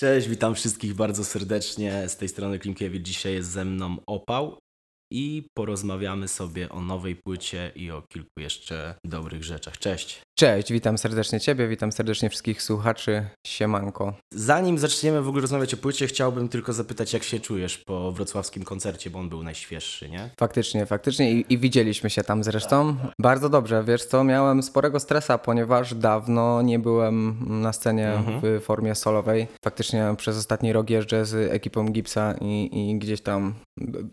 Cześć, witam wszystkich bardzo serdecznie. Z tej strony Klimkiewicz. Dzisiaj jest ze mną Opał i porozmawiamy sobie o nowej płycie i o kilku jeszcze dobrych rzeczach. Cześć. Cześć, witam serdecznie Ciebie, witam serdecznie wszystkich słuchaczy. Siemanko. Zanim zaczniemy w ogóle rozmawiać o płycie, chciałbym tylko zapytać, jak się czujesz po wrocławskim koncercie, bo on był najświeższy, nie? Faktycznie, faktycznie i, i widzieliśmy się tam zresztą. Bardzo dobrze, wiesz co, miałem sporego stresa, ponieważ dawno nie byłem na scenie Mhm. w formie solowej. Faktycznie przez ostatni rok jeżdżę z ekipą Gipsa i, i gdzieś tam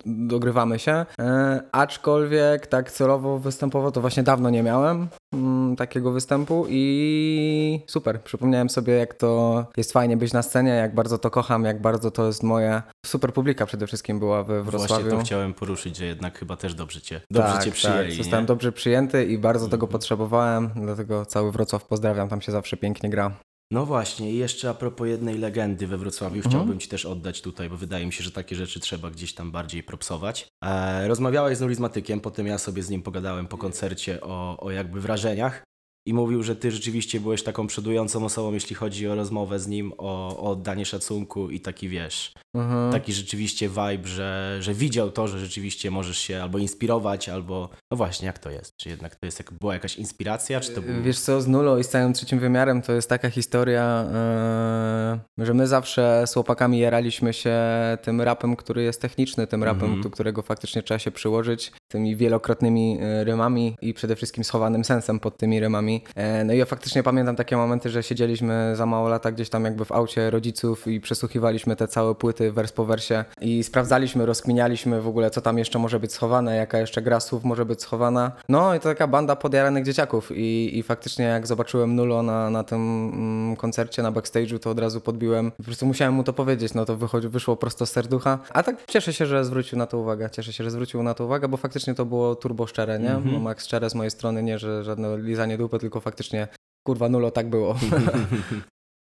dogrywamy się. E, aczkolwiek tak celowo występowo to właśnie dawno nie miałem mm, takiego występu i super. Przypomniałem sobie, jak to jest fajnie być na scenie, jak bardzo to kocham, jak bardzo to jest moje. Super publika przede wszystkim była we Wrocławiu. Właśnie to chciałem poruszyć, że jednak chyba też dobrze cię, dobrze tak, cię przyjęli, Tak, zostałem nie? dobrze przyjęty i bardzo tego Mhm. potrzebowałem, dlatego cały Wrocław pozdrawiam, tam się zawsze pięknie gra. No właśnie, i jeszcze a propos jednej legendy we Wrocławiu, Mhm. chciałbym Ci też oddać tutaj, bo wydaje mi się, że takie rzeczy trzeba gdzieś tam bardziej propsować. E, rozmawiałeś z nurizmatykiem, potem ja sobie z nim pogadałem po koncercie o, o jakby wrażeniach i mówił, że Ty rzeczywiście byłeś taką przodującą osobą, jeśli chodzi o rozmowę z nim, o, o oddanie szacunku i taki wiesz, Mhm. taki rzeczywiście vibe, że, że widział to, że rzeczywiście możesz się albo inspirować, albo no właśnie, jak to jest? Czy jednak to jest, jak, była jakaś inspiracja, czy to był... Wiesz co, z Nulo i z całym trzecim wymiarem to jest taka historia, yy, że my zawsze z chłopakami jaraliśmy się tym rapem, który jest techniczny, tym rapem, Mhm. do którego faktycznie trzeba się przyłożyć, tymi wielokrotnymi yy, rymami i przede wszystkim schowanym sensem pod tymi rymami. E, No i ja faktycznie pamiętam takie momenty, że siedzieliśmy za mało lata gdzieś tam jakby w aucie rodziców i przesłuchiwaliśmy te całe płyty wers po wersie i sprawdzaliśmy, rozkminialiśmy w ogóle, co tam jeszcze może być schowane, jaka jeszcze gra słów może być schowana. No i to taka banda podjaranych dzieciaków i, i faktycznie jak zobaczyłem Nulo na, na tym mm, koncercie, na backstage'u, to od razu podbiłem. Po prostu musiałem mu to powiedzieć, no to wyszło prosto z serducha. A tak cieszę się, że zwrócił na to uwagę, cieszę się, że zwrócił na to uwagę, bo faktycznie to było turbo szczere, nie? Mhm. No, Max szczere z mojej strony, nie, że żadne lizanie dupy, tylko faktycznie kurwa Nulo, tak było.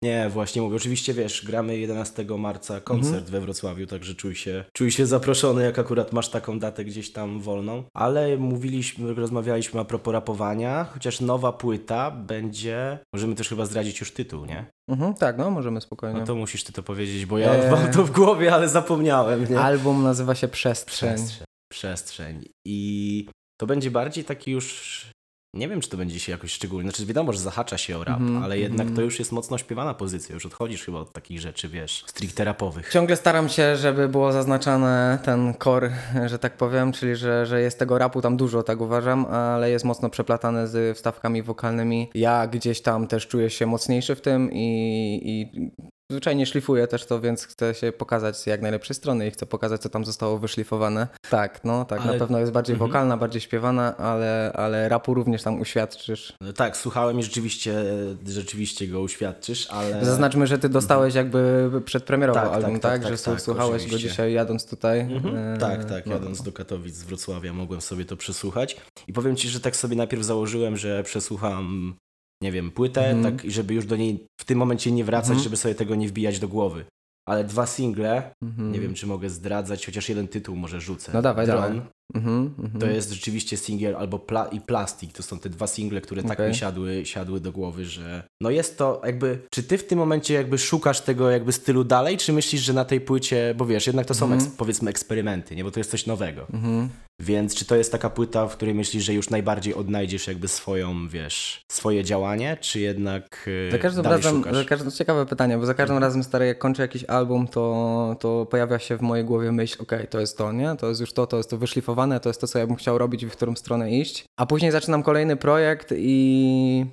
Nie, właśnie mówię. Oczywiście wiesz, gramy 11 marca koncert we Wrocławiu, także czuj się, czuj się zaproszony, jak akurat masz taką datę gdzieś tam wolną. Ale mówiliśmy, rozmawialiśmy a propos rapowania, chociaż nowa płyta będzie. Możemy też chyba zdradzić już tytuł, nie? Mhm, tak, no możemy spokojnie. No to musisz ty to powiedzieć, bo ja Eee. mam to w głowie, ale zapomniałem, nie? Album nazywa się Przestrzeń. Przestrzeń. Przestrzeń. I to będzie bardziej taki już. Nie wiem, czy to będzie się jakoś szczególnie. Znaczy, wiadomo, że zahacza się o rap, Mhm, ale jednak mhm. to już jest mocno śpiewana pozycja. Już odchodzisz chyba od takich rzeczy, wiesz, stricte rapowych. Ciągle staram się, żeby było zaznaczane ten core, że tak powiem, czyli że, że jest tego rapu tam dużo, tak uważam, ale jest mocno przeplatane z wstawkami wokalnymi. Ja gdzieś tam też czuję się mocniejszy w tym i, i zwyczajnie szlifuję też to, więc chcę się pokazać z jak najlepszej strony i chcę pokazać, co tam zostało wyszlifowane. Tak, no tak, Ale- na pewno jest bardziej Mhm. wokalna, bardziej śpiewana, ale, ale rapu również tam uświadczysz. No tak, słuchałem i rzeczywiście, rzeczywiście go uświadczysz, ale. Zaznaczmy, że ty dostałeś jakby przedpremierowo Tak, tak, album, tak, tak? tak, że tak, słuchałeś go dzisiaj jadąc tutaj. Mhm. E, Tak, tak, no. jadąc do Katowic z Wrocławia mogłem sobie to przesłuchać. I powiem ci, że tak sobie najpierw założyłem, że przesłucham, nie wiem, płytę, Mhm. tak, żeby już do niej w tym momencie nie wracać, Mhm. żeby sobie tego nie wbijać do głowy. Ale dwa single, Mhm. nie wiem, czy mogę zdradzać, chociaż jeden tytuł może rzucę. No dawaj, Dron, dawaj. Mhm, mhm. To jest rzeczywiście singiel albo pla i plastik. To są te dwa single, które tak Okej. mi siadły, siadły do głowy, że no jest to jakby, czy ty w tym momencie jakby szukasz tego jakby stylu dalej, czy myślisz, że na tej płycie, bo wiesz, jednak to są Mhm. eks, powiedzmy eksperymenty, nie, bo to jest coś nowego. Mhm. Więc czy to jest taka płyta, w której myślisz, że już najbardziej odnajdziesz jakby swoją, wiesz, swoje działanie, czy jednak yy, Za każdym dalej razem, szukasz? za każdym, ciekawe pytanie, bo za każdym razem stary, jak kończę jakiś album, to, to pojawia się w mojej głowie myśl, okej, to jest to, nie? To jest już to, to jest to wyszlifowane, to jest to, co ja bym chciał robić i w którą stronę iść. A później zaczynam kolejny projekt i,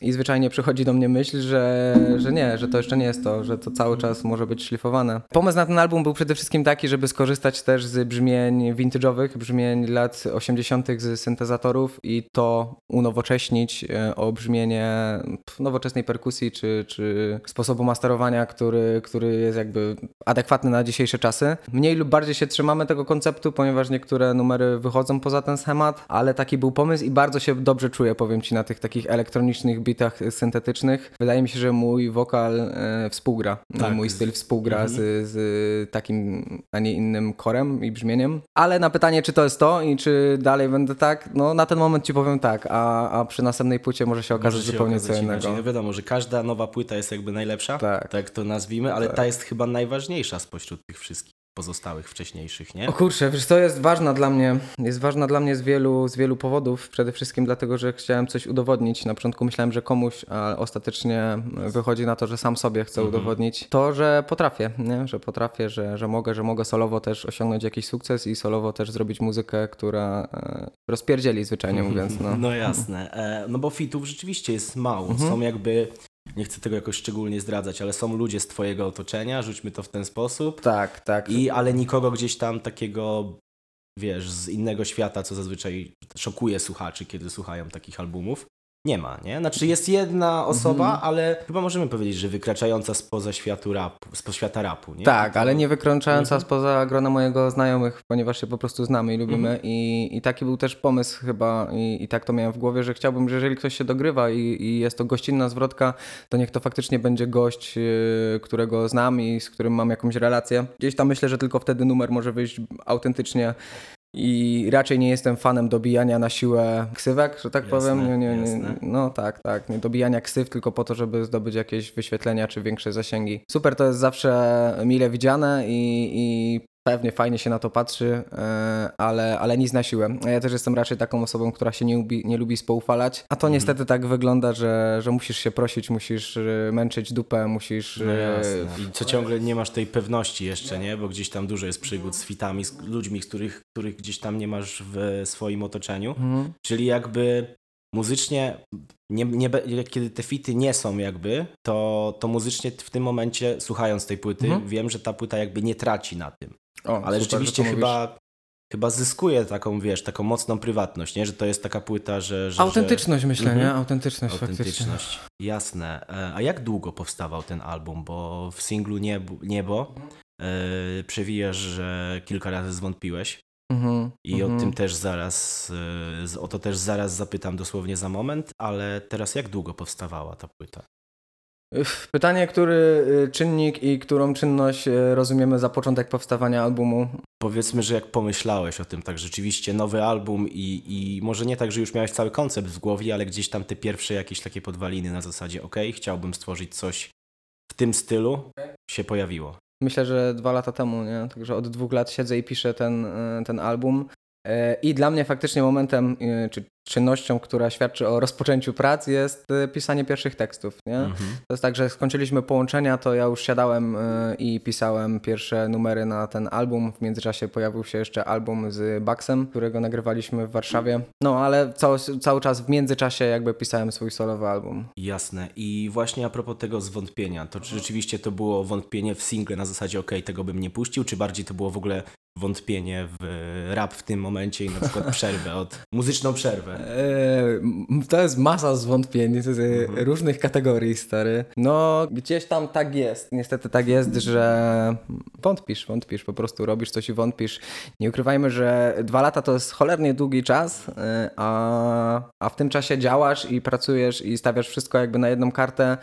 i zwyczajnie przychodzi do mnie myśl, że, że nie, że to jeszcze nie jest to, że to cały czas może być szlifowane. Pomysł na ten album był przede wszystkim taki, żeby skorzystać też z brzmień vintage'owych, brzmień lat 80. z syntezatorów i to unowocześnić e, o brzmienie nowoczesnej perkusji czy, czy sposobu masterowania, który, który jest jakby adekwatny na dzisiejsze czasy. Mniej lub bardziej się trzymamy tego konceptu, ponieważ niektóre numery wychodzą poza ten schemat, ale taki był pomysł i bardzo się dobrze czuję, powiem Ci, na tych takich elektronicznych bitach syntetycznych. Wydaje mi się, że mój wokal e, współgra, Tak. mój styl współgra Mhm. z, z takim, a nie innym korem i brzmieniem. Ale na pytanie, czy to jest to i czy dalej będę tak, no na ten moment ci powiem tak, a, a przy następnej płycie może się okazać Może się zupełnie okazać co innego. No wiadomo, że każda nowa płyta jest jakby najlepsza, Tak. tak to nazwijmy, ale Tak. ta jest chyba najważniejsza spośród tych wszystkich pozostałych wcześniejszych, nie? O kurczę, wiesz, to jest ważna dla mnie. Jest ważna dla mnie z wielu, z wielu powodów. Przede wszystkim dlatego, że chciałem coś udowodnić. Na początku myślałem, że komuś, a ostatecznie wychodzi na to, że sam sobie chcę Mhm. udowodnić to, że potrafię, nie? że potrafię, że, że mogę, że mogę solowo też osiągnąć jakiś sukces i solowo też zrobić muzykę, która e, rozpierdzieli zwyczajnie mówiąc. No. No jasne. E, no bo fitów rzeczywiście jest mało. Mhm. Są jakby, nie chcę tego jakoś szczególnie zdradzać, ale są ludzie z twojego otoczenia, rzućmy to w ten sposób. Tak, tak. I, ale nikogo gdzieś tam takiego, wiesz, z innego świata, co zazwyczaj szokuje słuchaczy, kiedy słuchają takich albumów. Nie ma, nie? Znaczy jest jedna osoba, Mhm. ale chyba możemy powiedzieć, że wykraczająca spoza światu rapu, spoza świata rapu, nie? Tak, ale nie wykrączająca Mhm. spoza grona mojego znajomych, ponieważ się po prostu znamy i lubimy. Mhm. I, I taki był też pomysł chyba, i, i tak to miałem w głowie, że chciałbym, że jeżeli ktoś się dogrywa i, i jest to gościnna zwrotka, to niech to faktycznie będzie gość, yy, którego znam i z którym mam jakąś relację. Gdzieś tam myślę, że tylko wtedy numer może wyjść autentycznie. I raczej nie jestem fanem dobijania na siłę ksywek, że tak Jasne, powiem. Nie, nie, nie, no tak, tak. Nie dobijania ksyw tylko po to, żeby zdobyć jakieś wyświetlenia czy większe zasięgi. Super to jest zawsze mile widziane i, i pewnie fajnie się na to patrzy, e, ale, ale nic na siłę. Ja też jestem raczej taką osobą, która się nie lubi, nie lubi spoufalać. A to Mhm. niestety tak wygląda, że, że musisz się prosić, musisz e, męczyć dupę, musisz... No e, jasne. I co ciągle nie masz tej pewności jeszcze, nie? Bo gdzieś tam dużo jest przygód z fitami, z ludźmi, z których, których gdzieś tam nie masz w swoim otoczeniu. Mhm. Czyli jakby muzycznie, nie, nie, kiedy te fity nie są jakby, to, to muzycznie w tym momencie, słuchając tej płyty, Mhm. wiem, że ta płyta jakby nie traci na tym. O, Ale super, rzeczywiście że chyba, chyba zyskuje taką, wiesz, taką mocną prywatność, nie? Że to jest taka płyta, że... że Autentyczność myślę, Mhm. nie? Autentyczność, faktycznie. Autentyczność. Jasne. E, A jak długo powstawał ten album? Bo w singlu Niebo, Niebo e, przewijasz, że kilka razy zwątpiłeś. Mhm, I mhm. o tym też zaraz, e, o to też zaraz zapytam dosłownie za moment, ale teraz jak długo powstawała ta płyta? Pytanie, który y, czynnik i którą czynność y, rozumiemy za początek powstawania albumu? Powiedzmy, że jak pomyślałeś o tym, tak rzeczywiście nowy album i, i może nie tak, że już miałeś cały koncept w głowie, ale gdzieś tam te pierwsze jakieś takie podwaliny na zasadzie ok, chciałbym stworzyć coś w tym stylu, się pojawiło. Myślę, że dwa lata temu, nie? Także od dwóch lat siedzę i piszę ten, y, ten album. I dla mnie faktycznie momentem, y, czy czynnością, która świadczy o rozpoczęciu prac jest y, pisanie pierwszych tekstów, nie? Mhm. To jest tak, że skończyliśmy połączenia, to ja już siadałem y, i pisałem pierwsze numery na ten album. W międzyczasie pojawił się jeszcze album z Baxem, którego nagrywaliśmy w Warszawie. No, ale cały, cały czas w międzyczasie jakby pisałem swój solowy album. Jasne. I właśnie a propos tego zwątpienia, to czy rzeczywiście to było wątpienie w single na zasadzie ok, tego bym nie puścił, czy bardziej to było w ogóle wątpienie w rap w tym momencie i na przykład przerwę, od muzyczną przerwę? M- to jest masa zwątpień z Mhm. różnych kategorii, stary. No, gdzieś tam tak jest. Niestety tak jest, że wątpisz, wątpisz, po prostu robisz coś i wątpisz. Nie ukrywajmy, że dwa lata to jest cholernie długi czas, e, a, a w tym czasie działasz i pracujesz i stawiasz wszystko jakby na jedną kartę, e,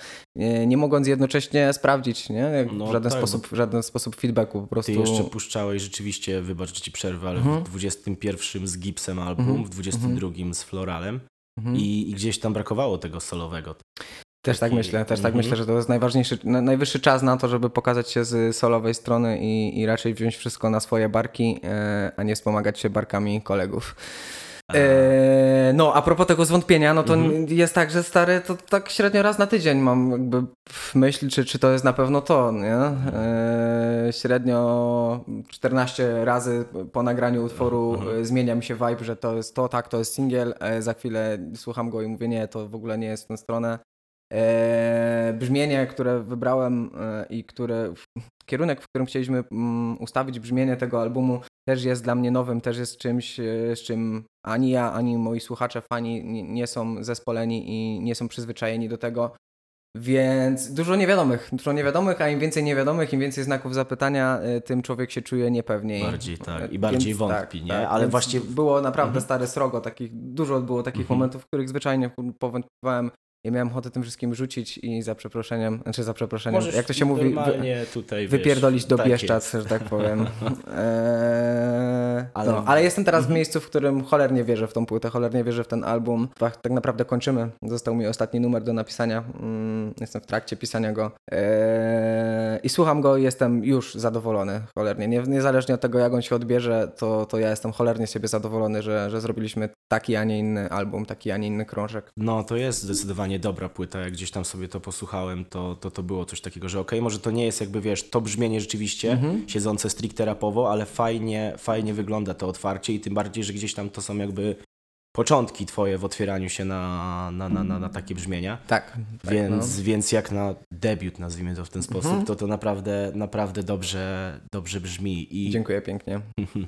nie mogąc jednocześnie sprawdzić, nie? Jak No w żaden tak, sposób, w żaden sposób feedbacku po prostu. Ty jeszcze puszczałeś rzeczywiście, wybacz, że ci przerwę, ale Mhm. w 21 z Gipsem album, Mhm. w 22 z Floralem Mhm. i, i gdzieś tam brakowało tego solowego. Też tak myślę, też tak Mhm. myślę, że to jest najważniejszy, na- najwyższy czas na to, żeby pokazać się z solowej strony i, i raczej wziąć wszystko na swoje barki, e, a nie wspomagać się barkami kolegów. E, no, a propos tego zwątpienia, no to Mhm. jest tak, że stary, to tak średnio raz na tydzień mam jakby w myśl, czy, czy to jest na pewno to, nie? E, średnio 14 razy po nagraniu utworu Mhm. e, zmienia mi się vibe, że to jest to, tak, to jest singiel, za chwilę słucham go i mówię, nie, to w ogóle nie jest w tę stronę. Brzmienie, które wybrałem i które, kierunek, w którym chcieliśmy mm, ustawić brzmienie tego albumu też jest dla mnie nowym, też jest czymś, e, z czym ani ja, ani moi słuchacze, fani nie, są zespoleni i nie są przyzwyczajeni do tego. Więc dużo niewiadomych, dużo niewiadomych, a im więcej niewiadomych, im więcej znaków zapytania, e, tym człowiek się czuje niepewniej. Bardziej tak, E, i bardziej więc wątpi, nie? tak, Ale właśnie- Było naprawdę Mhm. stare srogo, takich, dużo było takich Mhm. momentów, w których zwyczajnie powątpiewałem, ja miałem ochotę tym wszystkim rzucić i za przeproszeniem, znaczy za przeproszeniem, Możesz jak to się mówi, wy, tutaj, wiesz, wypierdolić do tak Bieszczad, że tak powiem. Eee, Ale- no, ale jestem teraz w Mhm. miejscu, w którym cholernie wierzę w tą płytę, cholernie wierzę w ten album. Tak, tak naprawdę kończymy. Został mi ostatni numer do napisania. Mm, jestem w trakcie pisania go. Eee, I słucham go i jestem już zadowolony cholernie. Nie, niezależnie od tego, jak on się odbierze, to, to ja jestem cholernie siebie zadowolony, że, że zrobiliśmy taki, a nie inny album, taki, a nie inny krążek. No, to jest zdecydowanie dobra płyta. Jak gdzieś tam sobie to posłuchałem, to to, to było coś takiego, że okej, może to nie jest jakby, wiesz, to brzmienie rzeczywiście Mhm. siedzące stricte rapowo, ale fajnie, fajnie wygląda to otwarcie i tym bardziej, że gdzieś tam to są jakby początki twoje w otwieraniu się na, na, na, na, na takie brzmienia. Tak. tak więc, no. więc jak na debiut, nazwijmy to w ten sposób, Mhm. to to naprawdę, naprawdę dobrze, dobrze brzmi. I Dziękuję pięknie.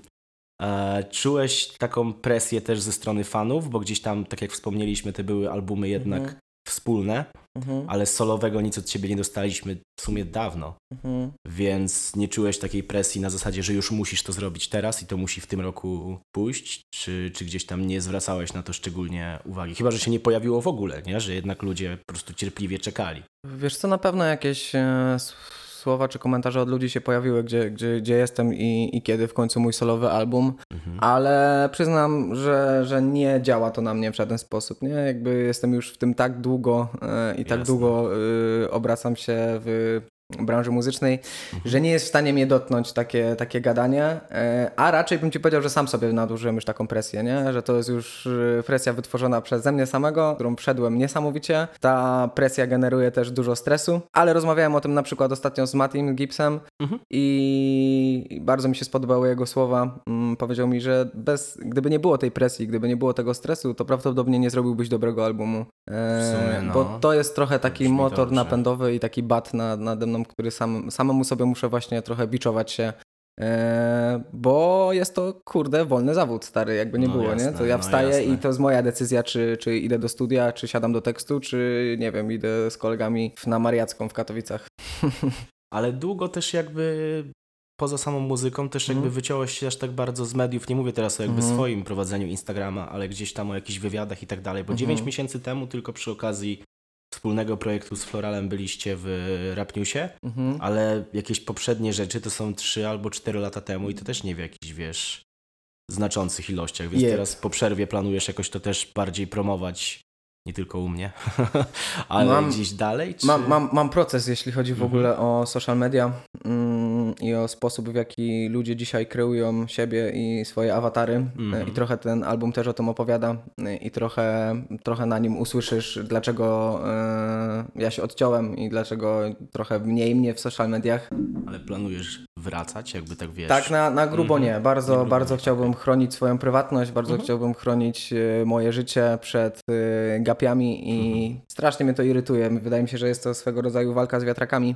E, Czułeś taką presję też ze strony fanów, bo gdzieś tam, tak jak wspomnieliśmy, te były albumy jednak Mhm. Wspólne, Mhm. ale solowego nic od ciebie nie dostaliśmy w sumie dawno, Mhm. więc nie czułeś takiej presji na zasadzie, że już musisz to zrobić teraz i to musi w tym roku pójść, czy, czy gdzieś tam nie zwracałeś na to szczególnie uwagi? Chyba, że się nie pojawiło w ogóle, nie? że jednak ludzie po prostu cierpliwie czekali. Wiesz co, na pewno jakieś e, słowa czy komentarze od ludzi się pojawiły, gdzie, gdzie, gdzie jestem i, i kiedy w końcu mój solowy album, Mhm. ale przyznam, że, że nie działa to na mnie w żaden sposób, nie? Jakby jestem już w tym tak długo e, i tak Jasne. długo e, obracam się w branży muzycznej, że nie jest w stanie mnie dotknąć takie, takie gadanie, e, a raczej bym ci powiedział, że sam sobie nadużyłem już taką presję, nie? Że to jest już e, presja wytworzona przeze mnie samego, którą wszedłem niesamowicie. Ta presja generuje też dużo stresu, ale rozmawiałem o tym na przykład ostatnio z Mattim Gibsem Mhm. i bardzo mi się spodobały jego słowa. Mm, Powiedział mi, że bez, gdyby nie było tej presji, gdyby nie było tego stresu, to prawdopodobnie nie zrobiłbyś dobrego albumu. E, W sumie, no. Bo to jest trochę taki motor dobrze. napędowy i taki bat na, nade mną, który sam, samemu sobie muszę właśnie trochę biczować się. E, bo jest to, kurde, wolny zawód, stary, jakby nie No było, jasne, nie? To ja no wstaję jasne. i to jest moja decyzja, czy, czy idę do studia, czy siadam do tekstu, czy nie wiem, idę z kolegami na Mariacką w Katowicach. Ale długo też jakby poza samą muzyką też jakby Mhm. wyciąłeś się aż tak bardzo z mediów. Nie mówię teraz o jakby Mhm. swoim prowadzeniu Instagrama, ale gdzieś tam o jakichś wywiadach i tak dalej. Bo Mhm. 9 miesięcy temu tylko przy okazji wspólnego projektu z Floralem byliście w Rap Newsie, Mhm. ale jakieś poprzednie rzeczy to są 3 albo 4 lata temu i to też nie w jakichś, wiesz, znaczących ilościach. Więc teraz po przerwie planujesz jakoś to też bardziej promować. Nie tylko u mnie, ale Mam- gdzieś dalej? Czy... Mam, mam, mam proces, jeśli chodzi w Mhm. ogóle o social media mm, i o sposób, w jaki ludzie dzisiaj kreują siebie i swoje awatary. Mhm. I trochę ten album też o tym opowiada i trochę, trochę na nim usłyszysz, dlaczego e, ja się odciąłem i dlaczego trochę mniej mnie w social mediach. Ale planujesz wracać, jakby tak wiesz? Tak, na, na grubo Mhm. nie. Bardzo, grubo bardzo nie, chciałbym chronić swoją prywatność, bardzo Mhm. chciałbym chronić e, moje życie przed e, gapiami i Mhm. strasznie mnie to irytuje. Wydaje mi się, że jest to swego rodzaju walka z wiatrakami.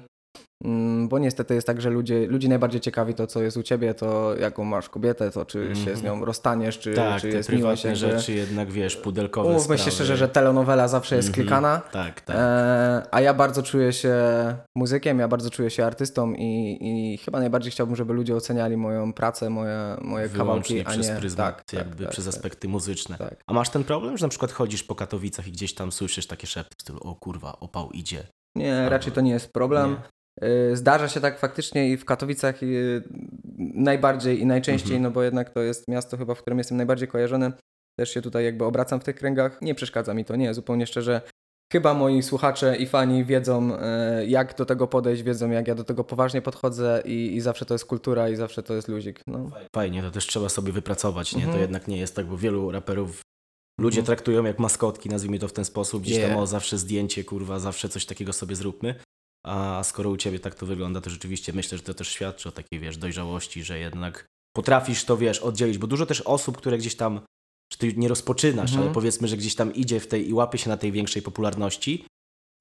Mm, Bo niestety jest tak, że ludzie, ludzi najbardziej ciekawi to, co jest u ciebie, to jaką masz kobietę, to czy się Mhm. z nią rozstaniesz, czy, tak, czy jest miłość. jakby- rzeczy jednak, wiesz, pudelkowe Umówmy się szczerze, że telenowela zawsze jest Mhm. klikana. Tak, tak. E, a ja bardzo czuję się muzykiem, ja bardzo czuję się artystą i, i chyba najbardziej chciałbym, żeby ludzie oceniali moją pracę, moje, moje Wyłącznie kawałki, a przez nie pryzmat, tak, jakby tak, tak, przez tak, aspekty muzyczne. Tak. A masz ten problem, że na przykład chodzisz po Katowicach i gdzieś tam słyszysz takie szepty w stylu, o kurwa, opał idzie. Nie, raczej to nie jest problem. Y, Zdarza się tak faktycznie i w Katowicach y, najbardziej i najczęściej, Mhm. no bo jednak to jest miasto chyba, w którym jestem najbardziej kojarzony. Też się tutaj jakby obracam w tych kręgach. Nie przeszkadza mi to, nie, zupełnie szczerze. Chyba moi słuchacze i fani wiedzą, y, jak do tego podejść, wiedzą, jak ja do tego poważnie podchodzę i, i zawsze to jest kultura i zawsze to jest luzik. No. Fajnie, to też trzeba sobie wypracować, nie? To Mhm. jednak nie jest tak, bo wielu raperów ludzie Mhm. traktują jak maskotki, nazwijmy to w ten sposób, gdzieś tam Nie. o zawsze zdjęcie, kurwa, zawsze coś takiego sobie zróbmy. A skoro u ciebie tak to wygląda, to rzeczywiście myślę, że to też świadczy o takiej, wiesz, dojrzałości, że jednak potrafisz to, wiesz, oddzielić, bo dużo też osób, które gdzieś tam, czy ty nie rozpoczynasz, Mhm. ale powiedzmy, że gdzieś tam idzie w tej i łapie się na tej większej popularności,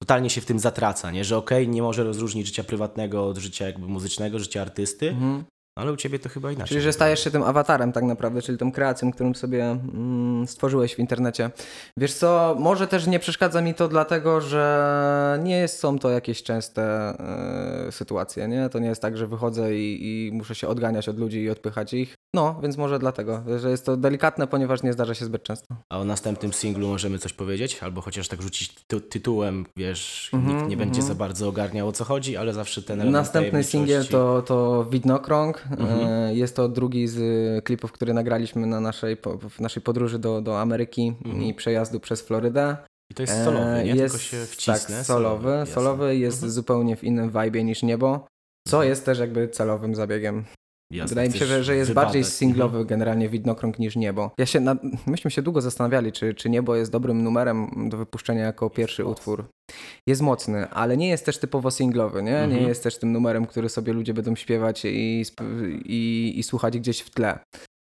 totalnie się w tym zatraca, nie? Że okej, nie może rozróżnić życia prywatnego od życia jakby muzycznego, życia artysty, Mhm. Ale u ciebie to chyba inaczej. Czyli, że stajesz się tym awatarem tak naprawdę, czyli tą kreacją, którą sobie mm, stworzyłeś w internecie. Wiesz co, może też nie przeszkadza mi to dlatego, że nie są to jakieś częste e, sytuacje, nie? To nie jest tak, że wychodzę i, i muszę się odganiać od ludzi i odpychać ich. No, więc może dlatego, że jest to delikatne, ponieważ nie zdarza się zbyt często. A o następnym singlu możemy coś powiedzieć? Albo chociaż tak rzucić ty tytułem, wiesz, Mhm, nikt nie będzie za bardzo ogarniał o co chodzi, ale zawsze ten element Następny singiel to, to Widnokrąg. Mhm. E, Jest to drugi z y, klipów, który nagraliśmy na naszej, w naszej podróży do, do Ameryki Mhm. i przejazdu przez Florydę. I to jest solowy, nie? E, Jest, Tylko się wcisnę. Tak, solowy. jasne. Solowy jest Mhm. zupełnie w innym vibe niż niebo, co Mhm. jest też jakby celowym zabiegiem. Jasne, Wydaje mi się, że, że jest wybadać. bardziej Mhm. singlowy generalnie Widnokrąg niż Niebo. Ja się, na, myśmy się długo zastanawiali, czy, czy Niebo jest dobrym numerem do wypuszczenia jako pierwszy utwór. Jest mocny, ale nie jest też typowo singlowy, nie? Mhm. Nie jest też tym numerem, który sobie ludzie będą śpiewać i, i, i słuchać gdzieś w tle.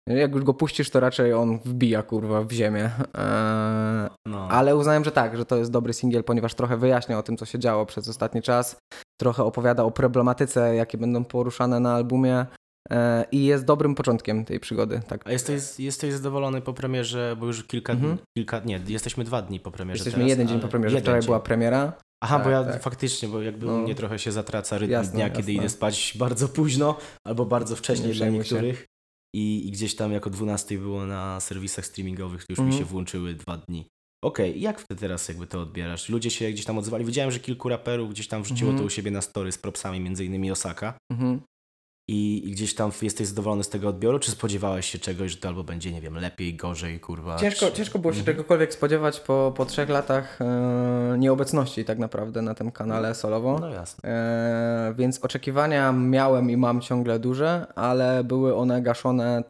Jak już go puścisz, to raczej on wbija kurwa w ziemię. Eee, No. ale uznałem, że tak, że to jest dobry singiel, ponieważ trochę wyjaśnia o tym, co się działo przez ostatni czas. Trochę opowiada o problematyce, jakie będą poruszane na albumie. E, I jest dobrym początkiem tej przygody. Tak. A jesteś, jesteś zadowolony po premierze, bo już kilka, Mhm. kilka nie, jesteśmy dwa dni po premierze Jesteśmy teraz, jeden dzień po premierze. Wczoraj dzień. była premiera. Aha, bo Tak, ja tak. faktycznie, bo jakby No. mnie trochę się zatraca rytm Jasne, dnia, kiedy jasne. idę spać bardzo późno albo bardzo wcześnie Nie dla się. niektórych. I, I gdzieś tam jako 12 było na serwisach streamingowych, to już mi Mhm. się włączyły dwa dni. Okej, i jak ty teraz jakby to odbierasz? Ludzie się gdzieś tam odzywali. Widziałem, że kilku raperów gdzieś tam wrzuciło Mhm. to u siebie na story z propsami, między innymi Osaka. Mhm. I, I gdzieś tam jesteś zadowolony z tego odbioru, czy spodziewałeś się czegoś, że to albo będzie, nie wiem, lepiej, gorzej, kurwa? Ciężko, czy... ciężko było się Mhm. czegokolwiek spodziewać po, po trzech latach e, nieobecności tak naprawdę na tym kanale solowo. No jasne. E, więc oczekiwania miałem i mam ciągle duże, ale były one gaszone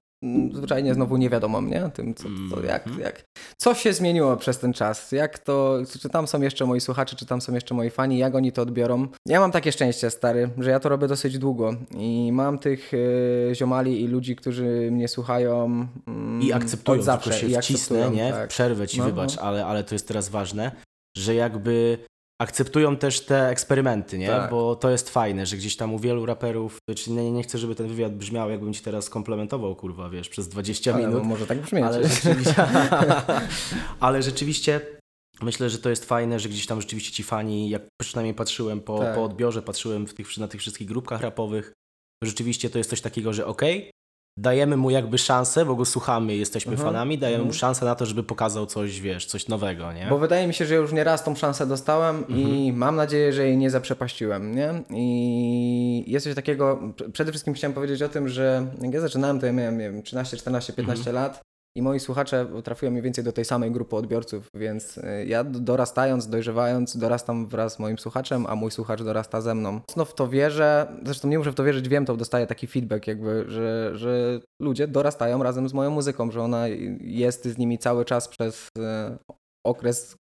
zwyczajnie znowu nie wiadomo mnie, tym co, co, jak, Mhm. jak, co się zmieniło przez ten czas, jak to, czy tam są jeszcze moi słuchacze, czy tam są jeszcze moi fani, jak oni to odbiorą. Ja mam takie szczęście, stary, że ja to robię dosyć długo i mam tych e, ziomali i ludzi, którzy mnie słuchają mm, I akceptują, od zawsze. tylko się i wcisnę, nie? tak. Przerwę ci, No, wybacz, no. ale, ale to jest teraz ważne, że jakby akceptują też te eksperymenty, nie? Tak. Bo to jest fajne, że gdzieś tam u wielu raperów, czy nie, nie chcę, żeby ten wywiad brzmiał, jakbym ci teraz komplementował, kurwa, wiesz, przez 20 Ale minut. no, może tak brzmieć. Ale rzeczywiście, ale rzeczywiście myślę, że to jest fajne, że gdzieś tam rzeczywiście ci fani, jak przynajmniej patrzyłem po, Tak. po odbiorze, patrzyłem w tych, na tych wszystkich grupkach rapowych, rzeczywiście to jest coś takiego, że okej, dajemy mu jakby szansę, bo go słuchamy, jesteśmy Mhm, fanami, dajemy mu mhm. szansę na to, żeby pokazał coś, wiesz, coś nowego, nie? Bo wydaje mi się, że już nie raz tą szansę dostałem i Mhm. mam nadzieję, że jej nie zaprzepaściłem, nie? I jest coś takiego, pr- przede wszystkim chciałem powiedzieć o tym, że jak ja zaczynałem, to ja miałem, nie wiem, 13, 14, 15 Mhm. lat i moi słuchacze trafiły mniej więcej do tej samej grupy odbiorców, więc y, ja dorastając, dojrzewając, dorastam wraz z moim słuchaczem, a mój słuchacz dorasta ze mną. Mocno w to wierzę, zresztą nie muszę w to wierzyć, wiem to, dostaję taki feedback jakby, że, że ludzie dorastają razem z moją muzyką, że ona jest z nimi cały czas przez y, okres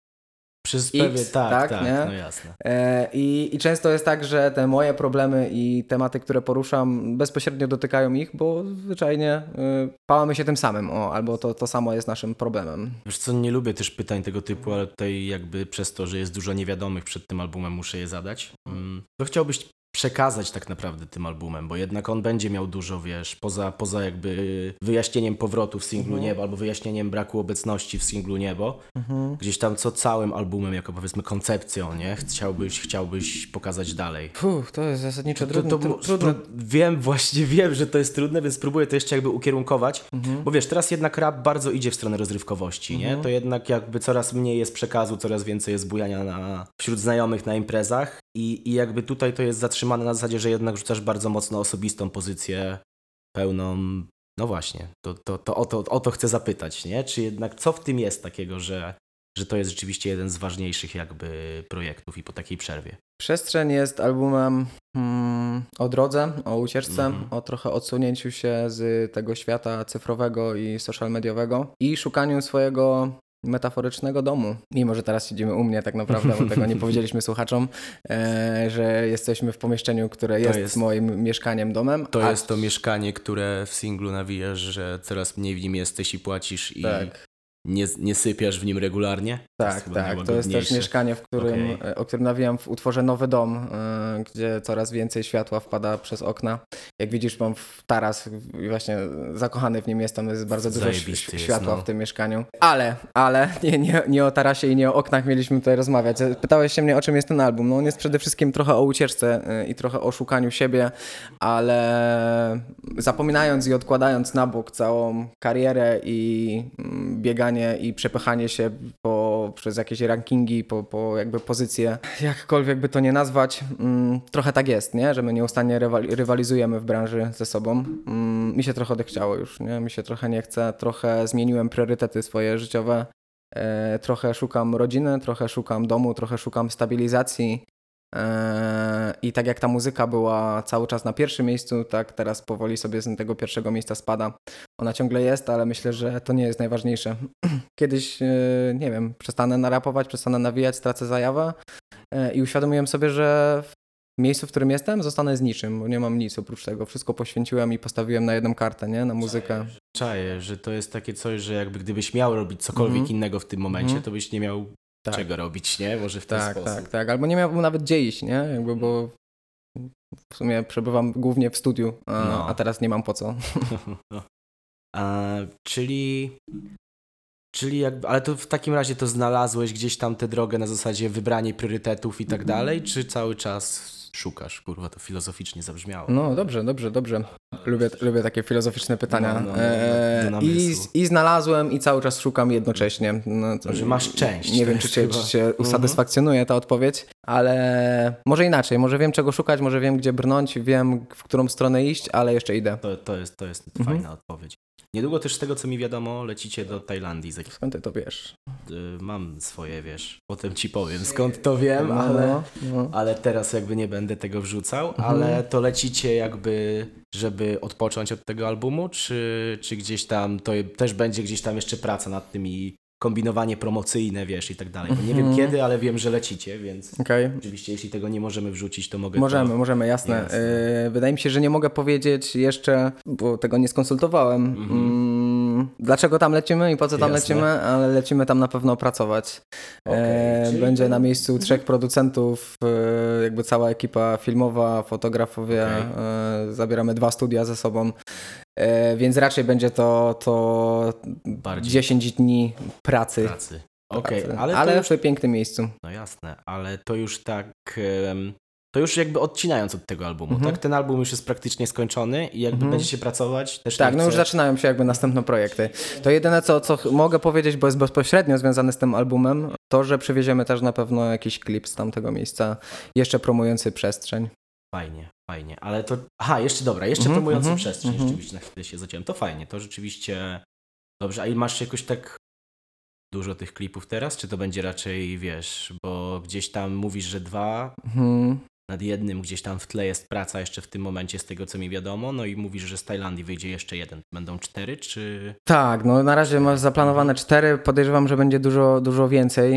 Przez X, pewien, tak, tak, tak, nie? no jasne. E, I, I często jest tak, że te moje problemy i tematy, które poruszam, bezpośrednio dotykają ich, bo zwyczajnie y, pałamy się tym samym, o, albo to, to samo jest naszym problemem. Wiesz co, nie lubię też pytań tego typu, ale tutaj jakby przez to, że jest dużo niewiadomych przed tym albumem, muszę je zadać. Mm. Co chciałbyś przekazać tak naprawdę tym albumem, bo jednak on będzie miał dużo, wiesz, poza, poza jakby wyjaśnieniem powrotu w singlu Mhm. Niebo albo wyjaśnieniem braku obecności w singlu Niebo. Gdzieś tam co całym albumem, jako powiedzmy koncepcją, nie? Chciałbyś, chciałbyś pokazać dalej. Puh, to jest zasadniczo To, trudne. to, spró- wiem, właśnie wiem, że to jest trudne, więc spróbuję to jeszcze jakby ukierunkować. Mhm. Bo wiesz, teraz jednak rap bardzo idzie w stronę rozrywkowości, nie? To jednak jakby coraz mniej jest przekazu, coraz więcej jest bujania na, wśród znajomych na imprezach i, i jakby tutaj to jest zatrzymane na zasadzie, że jednak rzucasz bardzo mocno osobistą pozycję pełną, no właśnie, to, to, to, o, to o to chcę zapytać, nie? Czy jednak co w tym jest takiego, że, że to jest rzeczywiście jeden z ważniejszych jakby projektów i po takiej przerwie? Przestrzeń jest albumem mm, o drodze, o ucieczce, Mhm. o trochę odsunięciu się z tego świata cyfrowego i social mediowego i szukaniu swojego metaforycznego domu. Mimo, że teraz siedzimy u mnie tak naprawdę, bo tego nie powiedzieliśmy słuchaczom, e, że jesteśmy w pomieszczeniu, które jest, jest- moim mieszkaniem, domem. To a- jest to mieszkanie, które w singlu nawijasz, że coraz mniej w nim jesteś i płacisz i Tak. Nie, nie sypiasz w nim regularnie? To Tak, chyba tak. To jest też mieszkanie, w którym, Okej. e, o którym nawijam w utworze Nowy Dom, e, gdzie coraz więcej światła wpada przez okna. Jak widzisz, mam taras i właśnie zakochany w nim jestem, jest bardzo dużo Zajebisty ś- jest, światła no. w tym mieszkaniu. Ale, ale nie, nie, nie o tarasie i nie o oknach mieliśmy tutaj rozmawiać. Pytałeś się mnie, o czym jest ten album. No on jest przede wszystkim trochę o ucieczce e, i trochę o szukaniu siebie, ale zapominając i odkładając na bok całą karierę i mm, i przepychanie się po, przez jakieś rankingi, po, po jakby pozycje, jakkolwiek by to nie nazwać, mm, trochę tak jest, nie? że my nieustannie rywal- rywalizujemy w branży ze sobą. Mm, mi się trochę odechciało już, nie? mi się trochę nie chce, trochę zmieniłem priorytety swoje życiowe, e, trochę szukam rodziny, trochę szukam domu, trochę szukam stabilizacji. E, I tak jak ta muzyka była cały czas na pierwszym miejscu, tak teraz powoli sobie z tego pierwszego miejsca spada. Ona ciągle jest, ale myślę, że to nie jest najważniejsze. Kiedyś, e, nie wiem, przestanę narapować, przestanę nawijać, stracę zajawę e, i uświadomiłem sobie, że w miejscu, w którym jestem, zostanę z niczym, bo nie mam nic oprócz tego. Wszystko poświęciłem i postawiłem na jedną kartę, nie? Na muzykę. Czaję, że to jest takie coś, że jakby gdybyś miał robić cokolwiek Mhm. innego w tym momencie, Mhm. to byś nie miał Tak. czego robić, nie? Może w ten Tak, sposób. tak, tak. Albo nie miałbym nawet gdzie iść, nie? Jakby, bo w sumie przebywam głównie w studiu, a, No. a teraz nie mam po co. A, czyli. Czyli jakby, ale to w takim razie to znalazłeś gdzieś tam tę drogę na zasadzie wybranie priorytetów i tak dalej, czy cały czas szukasz? Kurwa, to filozoficznie zabrzmiało. No dobrze, dobrze, dobrze. Lubię, lubię takie filozoficzne pytania. No, no, no, Eee, I. I znalazłem i cały czas szukam jednocześnie. No, to- Że masz część, Nie wiem, czy cię, czy cię Mhm. usatysfakcjonuje ta odpowiedź, ale może inaczej. Może wiem, czego szukać, może wiem, gdzie brnąć, wiem, w którą stronę iść, ale jeszcze idę. To, to jest, to jest Mhm. fajna odpowiedź. Niedługo też z tego, co mi wiadomo, lecicie do Tajlandii. Skąd ty to wiesz? y, Mam swoje, wiesz, potem ci powiem skąd to wiem, ale... No, no. ale teraz jakby nie będę tego wrzucał, Mhm. ale to lecicie jakby, żeby odpocząć od tego albumu, czy, czy gdzieś tam, to też będzie gdzieś tam jeszcze praca nad tym i kombinowanie promocyjne, wiesz, i tak dalej. Bo nie wiem Mhm. kiedy, ale wiem, że lecicie, więc Okej. oczywiście jeśli tego nie możemy wrzucić, to mogę Możemy, to... możemy, jasne. Jasne. Yy, wydaje mi się, że nie mogę powiedzieć jeszcze, bo tego nie skonsultowałem, Mhm. mm, dlaczego tam lecimy i po co tam Jasne. lecimy, ale lecimy tam na pewno pracować. E, czyli Będzie na miejscu trzech producentów, e, jakby cała ekipa filmowa, fotografowie, e, zabieramy dwa studia ze sobą, więc raczej będzie to, to Bardziej 10 dni pracy. pracy. Okej, ale, ale to już, w pięknym miejscu. no jasne, ale to już tak... To już jakby odcinając od tego albumu, Mhm. tak? Ten album już jest praktycznie skończony i jakby Mhm. będziecie pracować. Też Tak, no już zaczynają się jakby następne projekty. To jedyne, co, co mogę powiedzieć, bo jest bezpośrednio związane z tym albumem, to, że przywieziemy też na pewno jakiś klip z tamtego miejsca, jeszcze promujący przestrzeń. Fajnie, fajnie, ale to... Aha, jeszcze dobra, jeszcze Mhm, promujący mhm, przestrzeń, mhm. rzeczywiście na chwilę się zaciąłem. To fajnie, to rzeczywiście dobrze. A i masz jakoś tak dużo tych klipów teraz, czy to będzie raczej, wiesz, bo gdzieś tam mówisz, że dwa, Mhm. nad jednym gdzieś tam w tle jest praca jeszcze w tym momencie, z tego co mi wiadomo, no i mówisz, że z Tajlandii wyjdzie jeszcze jeden. Będą cztery, czy... Tak, no na razie masz zaplanowane cztery, podejrzewam, że będzie dużo, dużo więcej,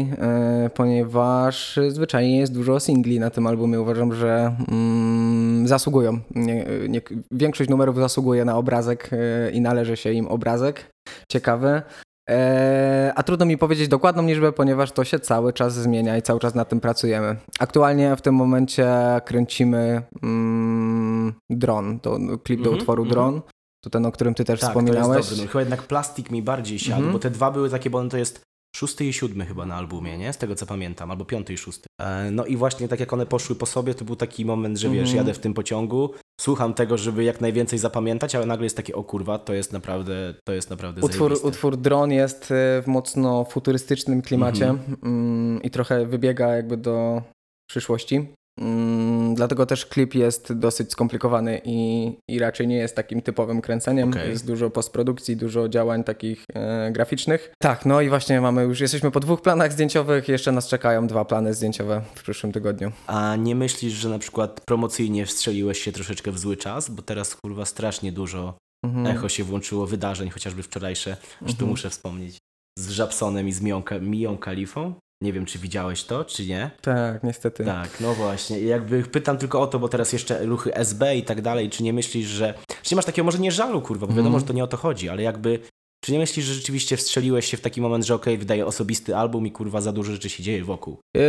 yy, ponieważ zwyczajnie jest dużo singli na tym albumie. Uważam, że mm, zasługują. Nie, nie, większość numerów zasługuje na obrazek yy, i należy się im obrazek. Ciekawy. E, a trudno mi powiedzieć dokładną liczbę, ponieważ to się cały czas zmienia i cały czas nad tym pracujemy. Aktualnie w tym momencie kręcimy mm, Dron, to klip do Mhm, utworu mhm. Dron. To ten, o którym ty też tak, to wspominałeś. jest dobry. No, chyba jednak plastik mi bardziej siadł, Mhm. bo te dwa były takie, bo on to jest szósty i siódmy chyba na albumie, nie? Z tego co pamiętam, albo piąty i szósty. E, no i właśnie tak jak one poszły po sobie, to był taki moment, że wiesz, Mhm. jadę w tym pociągu, słucham tego, żeby jak najwięcej zapamiętać, ale nagle jest takie, o kurwa, to jest naprawdę, to jest naprawdę Utwór, zajebiste. utwór Dron jest e, w mocno futurystycznym klimacie Mhm. mm, i trochę wybiega jakby do przyszłości. Mm, dlatego też klip jest dosyć skomplikowany i, i raczej nie jest takim typowym kręceniem. Okej. Jest dużo postprodukcji, dużo działań takich e, graficznych. Tak, no i właśnie mamy już, jesteśmy po dwóch planach zdjęciowych, jeszcze nas czekają dwa plany zdjęciowe w przyszłym tygodniu. A nie myślisz, że na przykład promocyjnie wstrzeliłeś się troszeczkę w zły czas? Bo teraz kurwa strasznie dużo Mhm. echo się włączyło wydarzeń, chociażby wczorajsze, że tu Mhm. muszę wspomnieć, z Żabsonem i z Miją Kalifą. Nie wiem, czy widziałeś to, czy nie. Tak, niestety. Tak, no właśnie. I jakby pytam tylko o to, bo teraz jeszcze ruchy SB i tak dalej, czy nie myślisz, że... Czy nie masz takiego może nie żalu, kurwa, bo wiadomo, Mhm. że to nie o to chodzi, ale jakby Czy nie myślisz, że rzeczywiście wstrzeliłeś się w taki moment, że okej, wydaje osobisty album i kurwa za dużo rzeczy się dzieje wokół? Yy,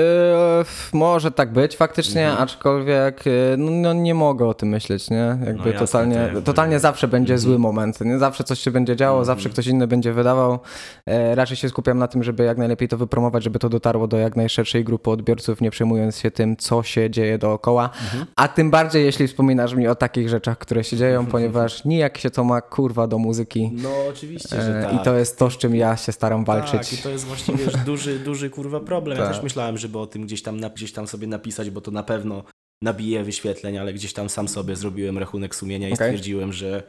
może tak być faktycznie, Mhm. aczkolwiek yy, no, no nie mogę o tym myśleć, nie? Jakby No jasne, totalnie, jakby- totalnie zawsze będzie Mhm. zły moment, nie? Zawsze coś się będzie działo, Mhm. zawsze ktoś inny będzie wydawał. E, raczej się skupiam na tym, żeby jak najlepiej to wypromować, żeby to dotarło do jak najszerszej grupy odbiorców, nie przejmując się tym, co się dzieje dookoła. Mhm. A tym bardziej, jeśli wspominasz mi o takich rzeczach, które się dzieją, ponieważ nijak się to ma kurwa do muzyki. No oczywiście, że E, tak. I to jest to, z czym ja się staram walczyć. Tak, i to jest właśnie wiesz, duży, duży kurwa problem. Ja Tak. też myślałem, żeby o tym gdzieś tam, gdzieś tam sobie napisać, bo to na pewno nabije wyświetleń, ale gdzieś tam sam sobie zrobiłem rachunek sumienia i Okej. stwierdziłem, że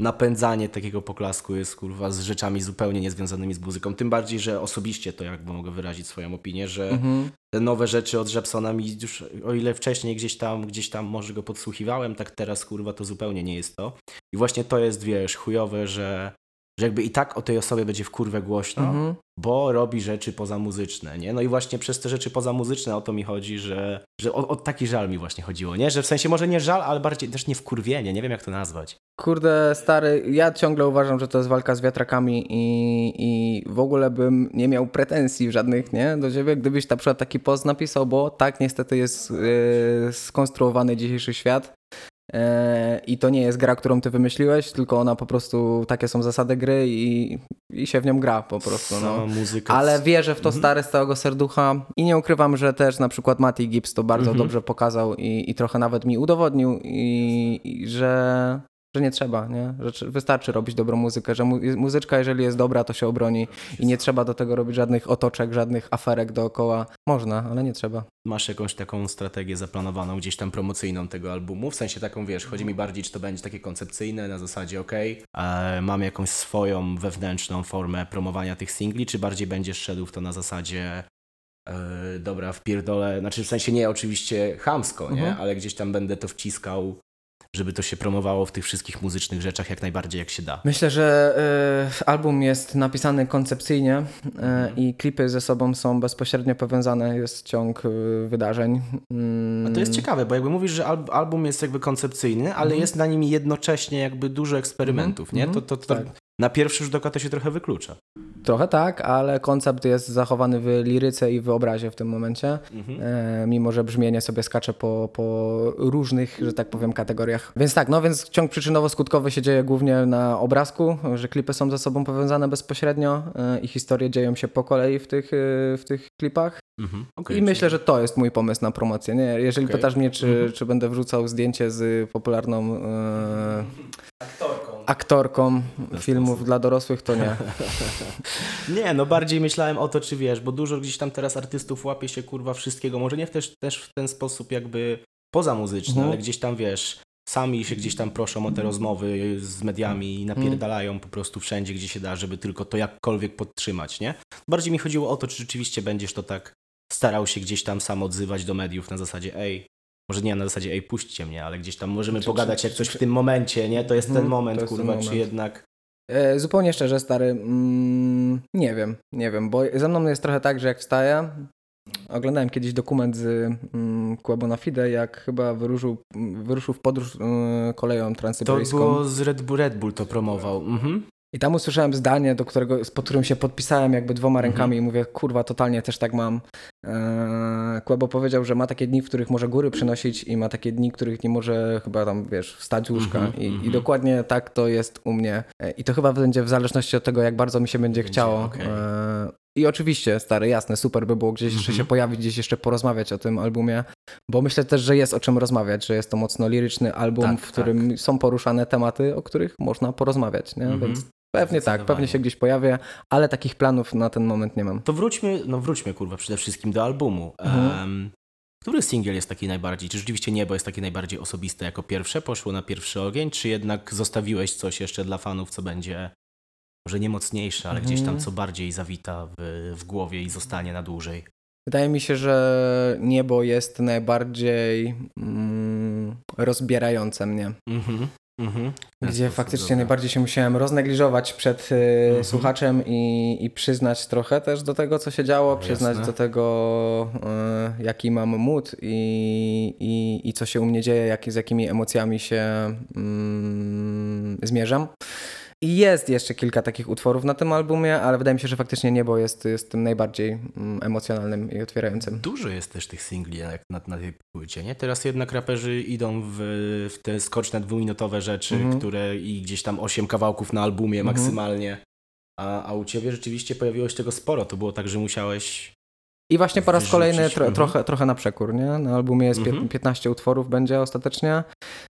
napędzanie takiego poklasku jest kurwa z rzeczami zupełnie niezwiązanymi z muzyką. Tym bardziej, że osobiście to jakby mogę wyrazić swoją opinię, że Mhm. te nowe rzeczy od Jepsona mi już, o ile wcześniej gdzieś tam, gdzieś tam może go podsłuchiwałem, tak teraz kurwa to zupełnie nie jest to. I właśnie to jest, wiesz, chujowe, że, że jakby i tak o tej osobie będzie w kurwę głośno, Mhm. bo robi rzeczy pozamuzyczne, nie? No i właśnie przez te rzeczy pozamuzyczne o to mi chodzi, że, że o, o taki żal mi właśnie chodziło, nie? Że w sensie może nie żal, ale bardziej też nie wkurwienie, nie wiem jak to nazwać. Kurde, stary, ja ciągle uważam, że to jest walka z wiatrakami i, i w ogóle bym nie miał pretensji żadnych, nie, do ciebie, gdybyś na przykład taki post napisał, bo tak niestety jest yy, skonstruowany dzisiejszy świat. E, I to nie jest gra, którą ty wymyśliłeś, tylko ona po prostu, takie są zasady gry i, i się w nią gra po prostu. No. Muzyka. Ale wierzę w to Mhm. stary z całego serducha i nie ukrywam, że też na przykład Mati Gibbs to bardzo Mhm. dobrze pokazał i, i trochę nawet mi udowodnił, i, i że, że nie trzeba, nie? że wystarczy robić dobrą muzykę, że mu, muzyczka jeżeli jest dobra, to się obroni i nie trzeba do tego robić żadnych otoczek, żadnych aferek dookoła. Można, ale nie trzeba. Masz jakąś taką strategię zaplanowaną gdzieś tam promocyjną tego albumu? W sensie taką, wiesz, chodzi mi bardziej, czy to będzie takie koncepcyjne, na zasadzie, okej, e, mam jakąś swoją wewnętrzną formę promowania tych singli, czy bardziej będziesz szedł w to na zasadzie e, dobra, wpierdolę, znaczy w sensie nie oczywiście chamsko, nie, Mhm. ale gdzieś tam będę to wciskał, żeby to się promowało w tych wszystkich muzycznych rzeczach jak najbardziej jak się da. Myślę, że y, album jest napisany koncepcyjnie y, i klipy ze sobą są bezpośrednio powiązane, jest ciąg y, wydarzeń. Mm, A to jest ciekawe, bo jakby mówisz, że al- album jest jakby koncepcyjny, ale Mhm. jest na nim jednocześnie jakby dużo eksperymentów, Mhm, nie? To, mhm, to, to tak. Na pierwszy rzut oka to się trochę wyklucza. Trochę tak, ale koncept jest zachowany w liryce i w obrazie w tym momencie, Mhm. e, mimo że brzmienie sobie skacze po, po różnych, że tak powiem, kategoriach. Więc tak, no więc ciąg przyczynowo-skutkowy się dzieje głównie na obrazku, że klipy są ze sobą powiązane bezpośrednio e, i historie dzieją się po kolei w tych, e, w tych klipach. Mhm. Okej, I myślę, że to jest mój pomysł na promocję. Nie? Jeżeli Okej. pytasz mnie, czy, Mhm. czy będę wrzucał zdjęcie z popularną aktorką. Aktorką filmów dla dorosłych, to nie. Nie, no bardziej myślałem o to, czy wiesz, bo dużo gdzieś tam teraz artystów łapie się kurwa wszystkiego, może nie w też, też w ten sposób jakby pozamuzyczny, Mhm. ale gdzieś tam wiesz, sami się gdzieś tam proszą o te rozmowy z mediami i napierdalają po prostu wszędzie, gdzie się da, żeby tylko to jakkolwiek podtrzymać, nie? Bardziej mi chodziło o to, czy rzeczywiście będziesz to tak starał się gdzieś tam sam odzywać do mediów na zasadzie ej, może nie na zasadzie ej, puśćcie mnie, ale gdzieś tam możemy Czy- pogadać czy- jak coś czy- w tym momencie, nie? To jest ten Mhm, moment, to jest ten kurwa, czy moment. jednak... E, zupełnie szczerze, stary, mm, nie wiem, nie wiem, bo ze mną jest trochę tak, że jak wstaję, oglądałem kiedyś dokument z mm, na Fide, jak chyba wyruszył, wyruszył w podróż y, koleją To transsyberyjską. było z Red Bull, Red Bull to promował. Mhm. I tam usłyszałem zdanie, do którego, pod którym się podpisałem jakby dwoma Mhm. rękami i mówię, kurwa, totalnie też tak mam. Eee, Kłebo powiedział, że ma takie dni, w których może góry przynosić i ma takie dni, w których nie może chyba tam, wiesz, wstać z łóżka. Mhm, I, I mhm. dokładnie tak to jest u mnie. E, I to chyba będzie w zależności od tego, jak bardzo mi się będzie, Będzie, chciało. okej. Eee, I oczywiście, stary, jasne, super by było gdzieś jeszcze Mhm. się pojawić, gdzieś jeszcze porozmawiać o tym albumie, bo myślę też, że jest o czym rozmawiać, że jest to mocno liryczny album, Tak, w którym są poruszane tematy, o których można porozmawiać, nie? Mhm. Więc Pewnie tak, pewnie się gdzieś pojawię, ale takich planów na ten moment nie mam. To wróćmy, no wróćmy kurwa przede wszystkim do albumu. Mhm. Em, który singiel jest taki najbardziej, czy rzeczywiście Niebo jest takie najbardziej osobiste jako pierwsze, poszło na pierwszy ogień, czy jednak zostawiłeś coś jeszcze dla fanów, co będzie może nie mocniejsze, ale gdzieś tam Mhm. co bardziej zawita w, w głowie i zostanie na dłużej? Wydaje mi się, że niebo jest najbardziej mm, rozbierające mnie. Mhm. Mhm. Gdzie faktycznie dobra. najbardziej się musiałem roznegliżować przed y, Mhm. słuchaczem i, i przyznać trochę też do tego, co się działo, No, przyznać jasne. do tego, y, jaki mam mód i, i, i co się u mnie dzieje, jak, z jakimi emocjami się mm, zmierzam. I jest jeszcze kilka takich utworów na tym albumie, ale wydaje mi się, że faktycznie Niebo jest, jest tym najbardziej mm, emocjonalnym i otwierającym. Dużo jest też tych singli na, na tej płycie, nie? Teraz jednak raperzy idą w, w te skoczne dwuminutowe rzeczy, Mhm. które i gdzieś tam osiem kawałków na albumie Mhm. maksymalnie. A, a u ciebie rzeczywiście pojawiło się tego sporo. To było tak, że musiałeś. I właśnie po raz kolejny tro, mhm. trochę, trochę na przekór, nie? Na albumie jest pię- Mhm. 15 utworów będzie ostatecznie.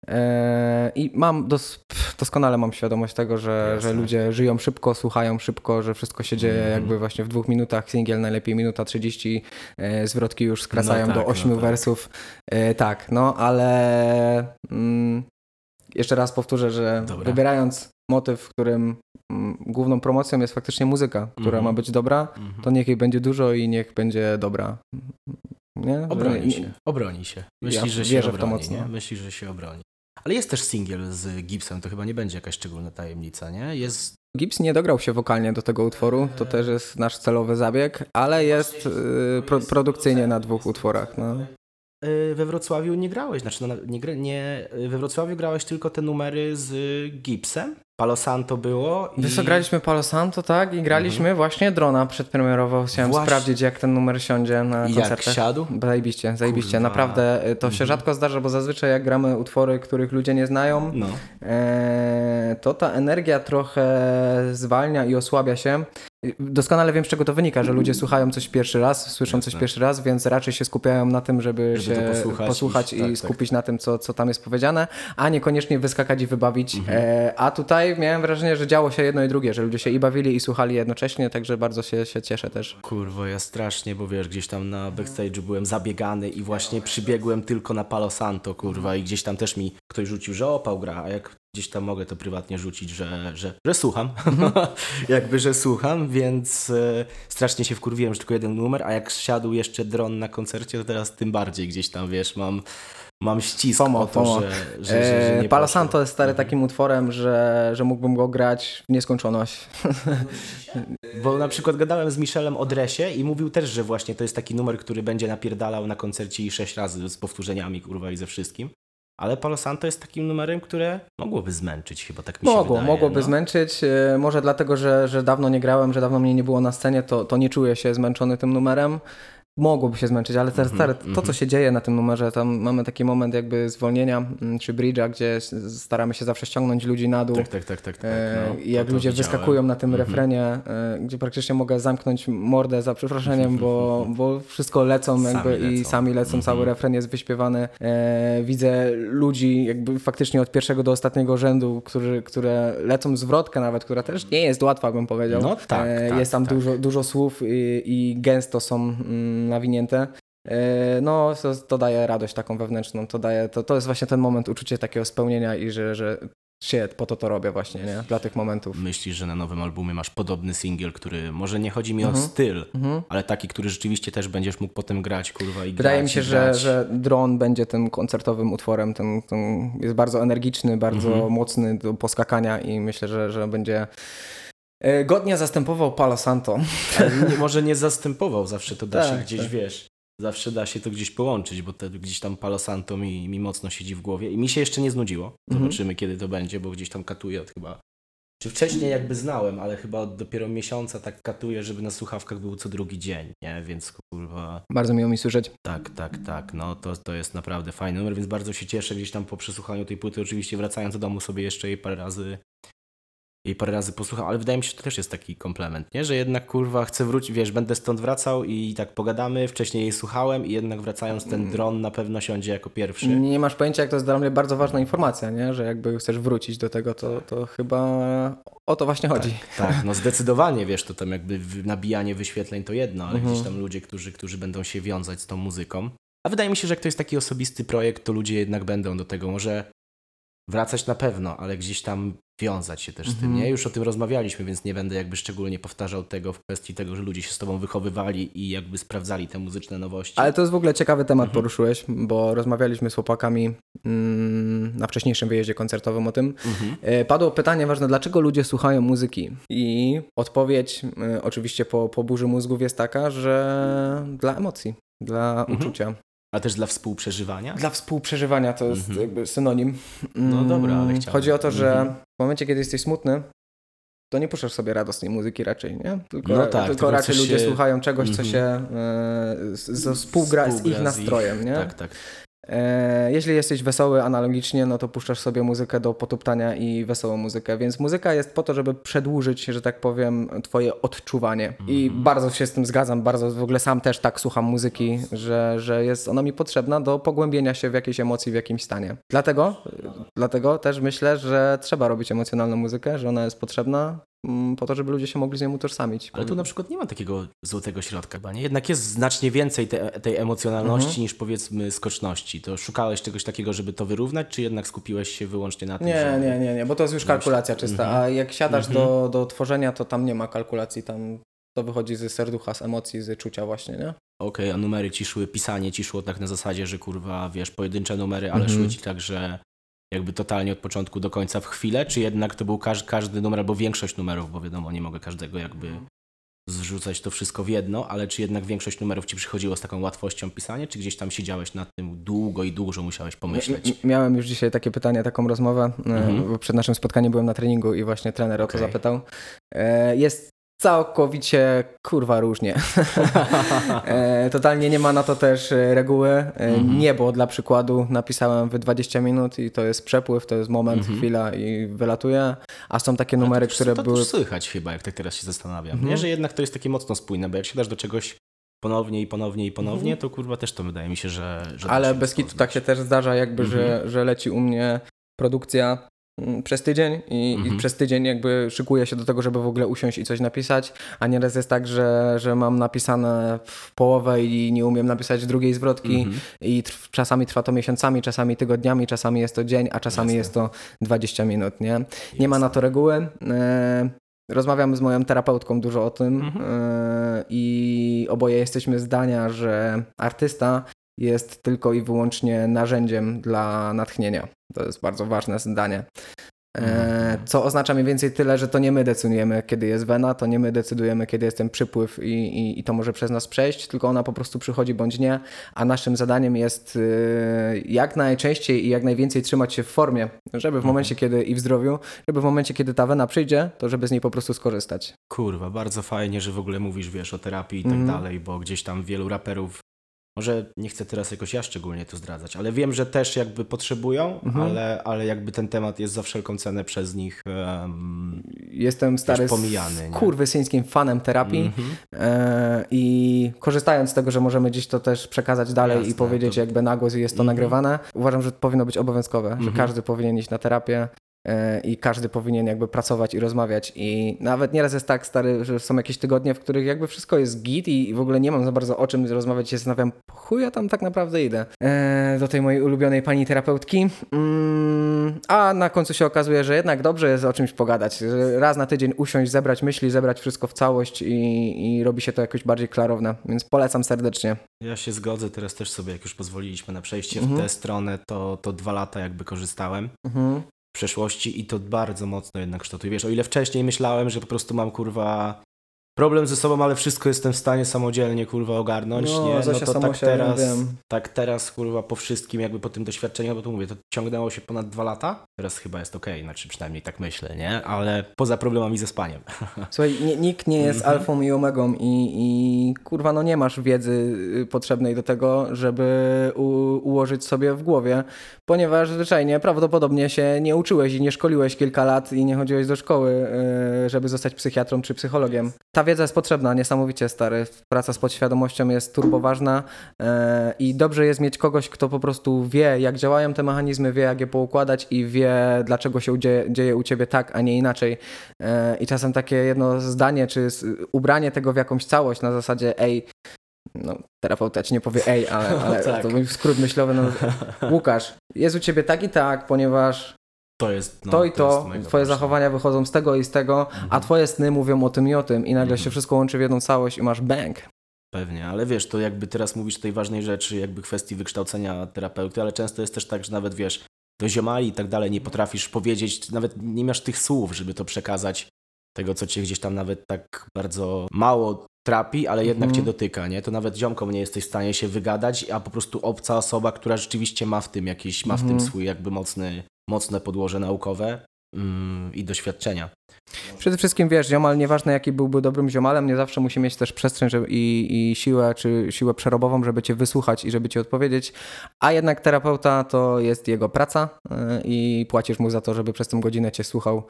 Eee, I mam dos- doskonale mam świadomość tego, że, Jasne. że ludzie żyją szybko, słuchają szybko, że wszystko się dzieje Mhm. jakby właśnie w dwóch minutach, singiel najlepiej minuta 30, e, zwrotki już skracają No tak, do no 8 tak. wersów. E, tak, no ale mm, jeszcze raz powtórzę, że Dobra. wybierając motyw, w którym mm, główną promocją jest faktycznie muzyka, która Mhm. ma być dobra, Mhm. to niech jej będzie dużo i niech będzie dobra. Nie? Że- Obroni się. Obroni się. Ja że się wierzę w to obroni, mocno. Nie? Myślisz, że się obroni. Ale jest też singiel z Gibsem, to chyba nie będzie jakaś szczególna tajemnica, nie? Jest Gibbs nie dograł się wokalnie do tego utworu, to też jest nasz celowy zabieg, ale jest y, pro, produkcyjnie na dwóch utworach. No. y, we Wrocławiu nie grałeś, znaczy no, nie, nie, we Wrocławiu grałeś tylko te numery z Gibsem. Palo Santo było i... Wiesz graliśmy Palo Santo, tak? I graliśmy właśnie drona przedpremierowo. Chciałem Właśnie. sprawdzić, jak ten numer siądzie na I jak siadł? Zajebiście, zajebiście. Kurwa. Naprawdę y, to się Mhm. rzadko zdarza, bo zazwyczaj jak gramy utwory, których ludzie nie znają, No. e, to ta energia trochę zwalnia i osłabia się. Doskonale wiem, z czego to wynika, że ludzie słuchają coś pierwszy raz, słyszą coś pierwszy raz, więc raczej się skupiają na tym, żeby, Żeby się posłuchać posłuchać, i- i tak, tak. skupić na tym, co, co tam jest powiedziane, a niekoniecznie wyskakać i wybawić. Mhm. E, a tutaj miałem wrażenie, że działo się jedno i drugie, że ludzie się i bawili, i słuchali jednocześnie, także bardzo się, się cieszę też. Kurwo, ja strasznie, bo wiesz, gdzieś tam na backstage'u byłem zabiegany i właśnie przybiegłem tylko na Palo Santo, kurwa, i gdzieś tam też mi ktoś rzucił, że opał gra, a jak gdzieś tam mogę to prywatnie rzucić, że, że, że słucham, jakby, że słucham, więc e, strasznie się wkurwiłem, że tylko jeden numer, a jak siadł jeszcze dron na koncercie, to teraz tym bardziej gdzieś tam, wiesz, mam, mam ścisk FOMO, o to, FOMO. że, że, że, że E, nie Palo poszło. Santo jest stary Mhm. takim utworem, że, że mógłbym go grać w nieskończoność. Bo na przykład gadałem z Michelem o dresie i mówił też, że właśnie to jest taki numer, który będzie napierdalał na koncercie i sześć razy z powtórzeniami, kurwa, i ze wszystkim. Ale Palo Santo jest takim numerem, które mogłoby zmęczyć chyba, tak mi się Mogło, wydaje. mogłoby no. zmęczyć. e, Może dlatego, że, że dawno nie grałem, że dawno mnie nie było na scenie, to, to nie czuję się zmęczony tym numerem. Mogłoby się zmęczyć, ale teraz Mhm, stary, to, mhm. co się dzieje na tym numerze, tam mamy taki moment jakby zwolnienia mm, czy bridge'a, gdzie staramy się zawsze ściągnąć ludzi na dół. Tak, tak, tak, tak. tak E, no, I jak ludzie widziałem. wyskakują na tym Mhm. refrenie, e, gdzie praktycznie mogę zamknąć mordę za przeproszeniem, bo, bo wszystko lecą Sami jakby i lecą. sami lecą, cały Mhm. refren jest wyśpiewany. E, widzę ludzi jakby faktycznie od pierwszego do ostatniego rzędu, którzy, które lecą zwrotkę nawet, która też nie jest łatwa, bym powiedział. No tak, tak, jest tam tak. Dużo, dużo słów i, i gęsto są mm, nawinięte. E, No, to, to daje radość taką wewnętrzną, to daje, to, to jest właśnie ten moment, uczucie takiego spełnienia i że, że shit, po to to robię właśnie, nie? Dla tych momentów. Myślisz, że na nowym albumie masz podobny singiel, który może nie chodzi mi o Mhm. styl, Mhm. ale taki, który rzeczywiście też będziesz mógł potem grać, kurwa, i Wydaje grać, mi się, że, że dron będzie tym koncertowym utworem. Ten, ten jest bardzo energiczny, bardzo Mhm. mocny do poskakania i myślę, że, że będzie godnie zastępował Palo Santo. Nie, może nie zastępował, zawsze to da się Tak, gdzieś, tak. wiesz, zawsze da się to gdzieś połączyć, bo te, gdzieś tam Palo Santo mi, mi mocno siedzi w głowie i mi się jeszcze nie znudziło. Mhm. Zobaczymy, kiedy to będzie, bo gdzieś tam katuję od chyba... Czy wcześniej jakby znałem, ale chyba od dopiero miesiąca tak katuję, żeby na słuchawkach był co drugi dzień, nie? Więc kurwa... Bardzo miło mi słyszeć. Tak, tak, tak. No to, to jest naprawdę fajny numer, więc bardzo się cieszę gdzieś tam po przesłuchaniu tej płyty. Oczywiście wracając do domu sobie jeszcze jej parę razy jej parę razy posłucham, ale wydaje mi się, że to też jest taki komplement, nie? Że jednak kurwa chcę wrócić, wiesz, będę stąd wracał i tak pogadamy, wcześniej jej słuchałem i jednak wracając ten dron na pewno siądzie jako pierwszy. Nie masz pojęcia, jak to jest dla mnie bardzo ważna informacja, nie? że jakby chcesz wrócić do tego, to, to chyba o to właśnie chodzi. Tak, no zdecydowanie, wiesz, to tam jakby nabijanie wyświetleń to jedno, ale Mhm. gdzieś tam ludzie, którzy, którzy będą się wiązać z tą muzyką. A wydaje mi się, że jak to jest taki osobisty projekt, to ludzie jednak będą do tego może wracać na pewno, ale gdzieś tam wiązać się też z tym, Mhm. nie? Już o tym rozmawialiśmy, więc nie będę jakby szczególnie powtarzał tego w kwestii tego, że ludzie się z tobą wychowywali i jakby sprawdzali te muzyczne nowości. Ale to jest w ogóle ciekawy temat Mhm. poruszyłeś, bo rozmawialiśmy z chłopakami mm, na wcześniejszym wyjeździe koncertowym o tym. Mhm. E, Padło pytanie ważne, dlaczego ludzie słuchają muzyki? I odpowiedź, e, oczywiście po, po burzy mózgów, jest taka, że dla emocji, dla Mhm. uczucia. A też dla współprzeżywania? Dla współprzeżywania to jest Mhm. jakby synonim. No Mm, dobra, ale chciałem. Chodzi o to, że Mhm. w momencie, kiedy jesteś smutny, to nie puszczasz sobie radosnej muzyki raczej, nie? Tylko, No tak, tylko raczej ludzie się- słuchają czegoś, co Mhm. się e, z, z, współgra z ich nastrojem, nie? Tak, tak. E, jeśli jesteś wesoły analogicznie, no to puszczasz sobie muzykę do potuptania i wesołą muzykę, więc muzyka jest po to, żeby przedłużyć, że tak powiem, twoje odczuwanie. I Mhm. bardzo się z tym zgadzam, bardzo w ogóle sam też tak słucham muzyki, że, że jest ona mi potrzebna do pogłębienia się w jakiejś emocji, w jakimś stanie. Dlatego, dlatego też myślę, że trzeba robić emocjonalną muzykę, że ona jest potrzebna po to, żeby ludzie się mogli z nią utożsamić. Ale tu na przykład nie ma takiego złotego środka, chyba, nie? Jednak jest znacznie więcej te, tej emocjonalności Mhm. niż powiedzmy skoczności. To szukałeś czegoś takiego, żeby to wyrównać, czy jednak skupiłeś się wyłącznie na tym, Nie, że... nie, nie, nie, bo to jest już kalkulacja czysta, Mhm. a jak siadasz Mhm. do, do tworzenia, to tam nie ma kalkulacji, tam to wychodzi z serducha, z emocji, z czucia właśnie, nie? Okej, a numery ci szły, pisanie ci szło tak na zasadzie, że kurwa, wiesz, pojedyncze numery, ale Mhm. szły ci tak, że jakby totalnie od początku do końca w chwilę, czy jednak to był każ każdy numer, albo większość numerów, bo wiadomo, nie mogę każdego jakby zrzucać to wszystko w jedno, ale czy jednak większość numerów ci przychodziło z taką łatwością pisanie, czy gdzieś tam siedziałeś nad tym długo i dużo musiałeś pomyśleć? Miałem już dzisiaj takie pytanie, taką rozmowę, e, Mhm. bo przed naszym spotkaniem byłem na treningu i właśnie trener o to zapytał. E, Jest całkowicie kurwa różnie. E, Totalnie nie ma na to też e, reguły. E, Mhm. Niebo dla przykładu napisałem w 20 minut i to jest przepływ, to jest moment, Mhm. chwila i wylatuje. A są takie numery, to, które to były. też słychać chyba, jak tak teraz się zastanawiam. Mhm. Nie, że jednak to jest takie mocno spójne, bo jak siadasz do czegoś ponownie i ponownie i ponownie, Mhm. to kurwa też to wydaje mi się, że... że Ale bez kitu tak się też zdarza, jakby, że, Mhm. że leci u mnie produkcja przez tydzień i, Mhm. i przez tydzień jakby szykuję się do tego, żeby w ogóle usiąść i coś napisać, a nieraz jest tak, że, że mam napisane w połowę i nie umiem napisać drugiej zwrotki Mhm. i trw, czasami trwa to miesiącami, czasami tygodniami, czasami jest to dzień, a czasami Jasne. jest to 20 minut, nie? Nie ma na to reguły. E, Rozmawiam z moją terapeutką dużo o tym Mhm. e, i oboje jesteśmy zdania, że artysta jest tylko i wyłącznie narzędziem dla natchnienia. To jest bardzo ważne zdanie. E, Mhm. Co oznacza mniej więcej tyle, że to nie my decydujemy, kiedy jest wena, to nie my decydujemy, kiedy jest ten przypływ i, i, i to może przez nas przejść, tylko ona po prostu przychodzi bądź nie, a naszym zadaniem jest y, jak najczęściej i jak najwięcej trzymać się w formie, żeby w momencie, kiedy i w zdrowiu, żeby w momencie, kiedy ta wena przyjdzie, to żeby z niej po prostu skorzystać. Kurwa, bardzo fajnie, że w ogóle mówisz, wiesz, o terapii i tak Mhm. dalej, bo gdzieś tam wielu raperów, może nie chcę teraz jakoś ja szczególnie to zdradzać, ale wiem, że też jakby potrzebują, Mhm. ale, ale jakby ten temat jest za wszelką cenę przez nich um, Jestem stary pomijany, kurwysyńskim fanem terapii mhm. e, i korzystając z tego, że możemy gdzieś to też przekazać dalej i Jasne, powiedzieć to- jakby na głos i jest to Mhm. nagrywane, uważam, że powinno być obowiązkowe, że Mhm. każdy powinien iść na terapię i każdy powinien jakby pracować i rozmawiać. I nawet nieraz jest tak stary, że są jakieś tygodnie, w których jakby wszystko jest git i w ogóle nie mam za bardzo o czym rozmawiać. Się zastanawiam, chuj ja tam tak naprawdę idę. E, do tej mojej ulubionej pani terapeutki, mm, a na końcu się okazuje, że jednak dobrze jest o czymś pogadać, raz na tydzień usiąść, zebrać myśli, zebrać wszystko w całość i, i robi się to jakoś bardziej klarowne, więc polecam serdecznie. Ja się zgodzę, teraz też sobie, jak już pozwoliliśmy na przejście Mhm. w tę stronę, to, to dwa lata jakby korzystałem. Mhm. Przeszłości i to bardzo mocno jednak kształtuje. Wiesz, o ile wcześniej myślałem, że po prostu mam kurwa problem ze sobą, ale wszystko jestem w stanie samodzielnie kurwa ogarnąć, No, nie? No Zosia to tak teraz, wiem. tak teraz kurwa po wszystkim jakby po tym doświadczeniu, bo to mówię, to ciągnęło się ponad dwa lata, teraz chyba jest okej, znaczy przynajmniej tak myślę, nie? Ale poza problemami ze spaniem. Słuchaj, nikt nie jest Mhm. alfą i omegą i, i kurwa, no nie masz wiedzy y, potrzebnej do tego, żeby u, ułożyć sobie w głowie, ponieważ zwyczajnie prawdopodobnie się nie uczyłeś i nie szkoliłeś kilka lat i nie chodziłeś do szkoły, y, żeby zostać psychiatrą czy psychologiem. Ta wiedza jest potrzebna, niesamowicie stary. Praca z podświadomością jest turboważna y, i dobrze jest mieć kogoś, kto po prostu wie, jak działają te mechanizmy, wie, jak je poukładać i wie, dlaczego się dzieje, dzieje u ciebie tak, a nie inaczej. E, I czasem takie jedno zdanie, czy ubranie tego w jakąś całość na zasadzie ej, no terapeuta ci nie powie ej, ale, ale tak. to był skrót myślowy, no Łukasz, jest u ciebie tak i tak, ponieważ To jest no, to i to, mega twoje zachowania wychodzą z tego i z tego, a Mhm. twoje sny mówią o tym i o tym i nagle się Mhm. wszystko łączy w jedną całość i masz bang. Pewnie, ale wiesz, to jakby teraz mówisz o tej ważnej rzeczy, jakby kwestii wykształcenia terapeuty, ale często jest też tak, że nawet wiesz, do ziomali i tak dalej nie potrafisz powiedzieć, nawet nie masz tych słów, żeby to przekazać, tego co cię gdzieś tam nawet tak bardzo mało trapi, ale jednak Mhm. cię dotyka, nie? To nawet ziomkom nie jesteś w stanie się wygadać, a po prostu obca osoba, która rzeczywiście ma w tym jakieś, ma w tym Mhm. swój jakby mocny, mocne podłoże naukowe, mm, i doświadczenia. Przede wszystkim wiesz, ziomal, nieważne jaki byłby dobrym ziomalem, nie zawsze musi mieć też przestrzeń żeby, i, i siłę, czy siłę przerobową, żeby cię wysłuchać i żeby ci odpowiedzieć, a jednak terapeuta to jest jego praca yy, i płacisz mu za to, żeby przez tę godzinę cię słuchał.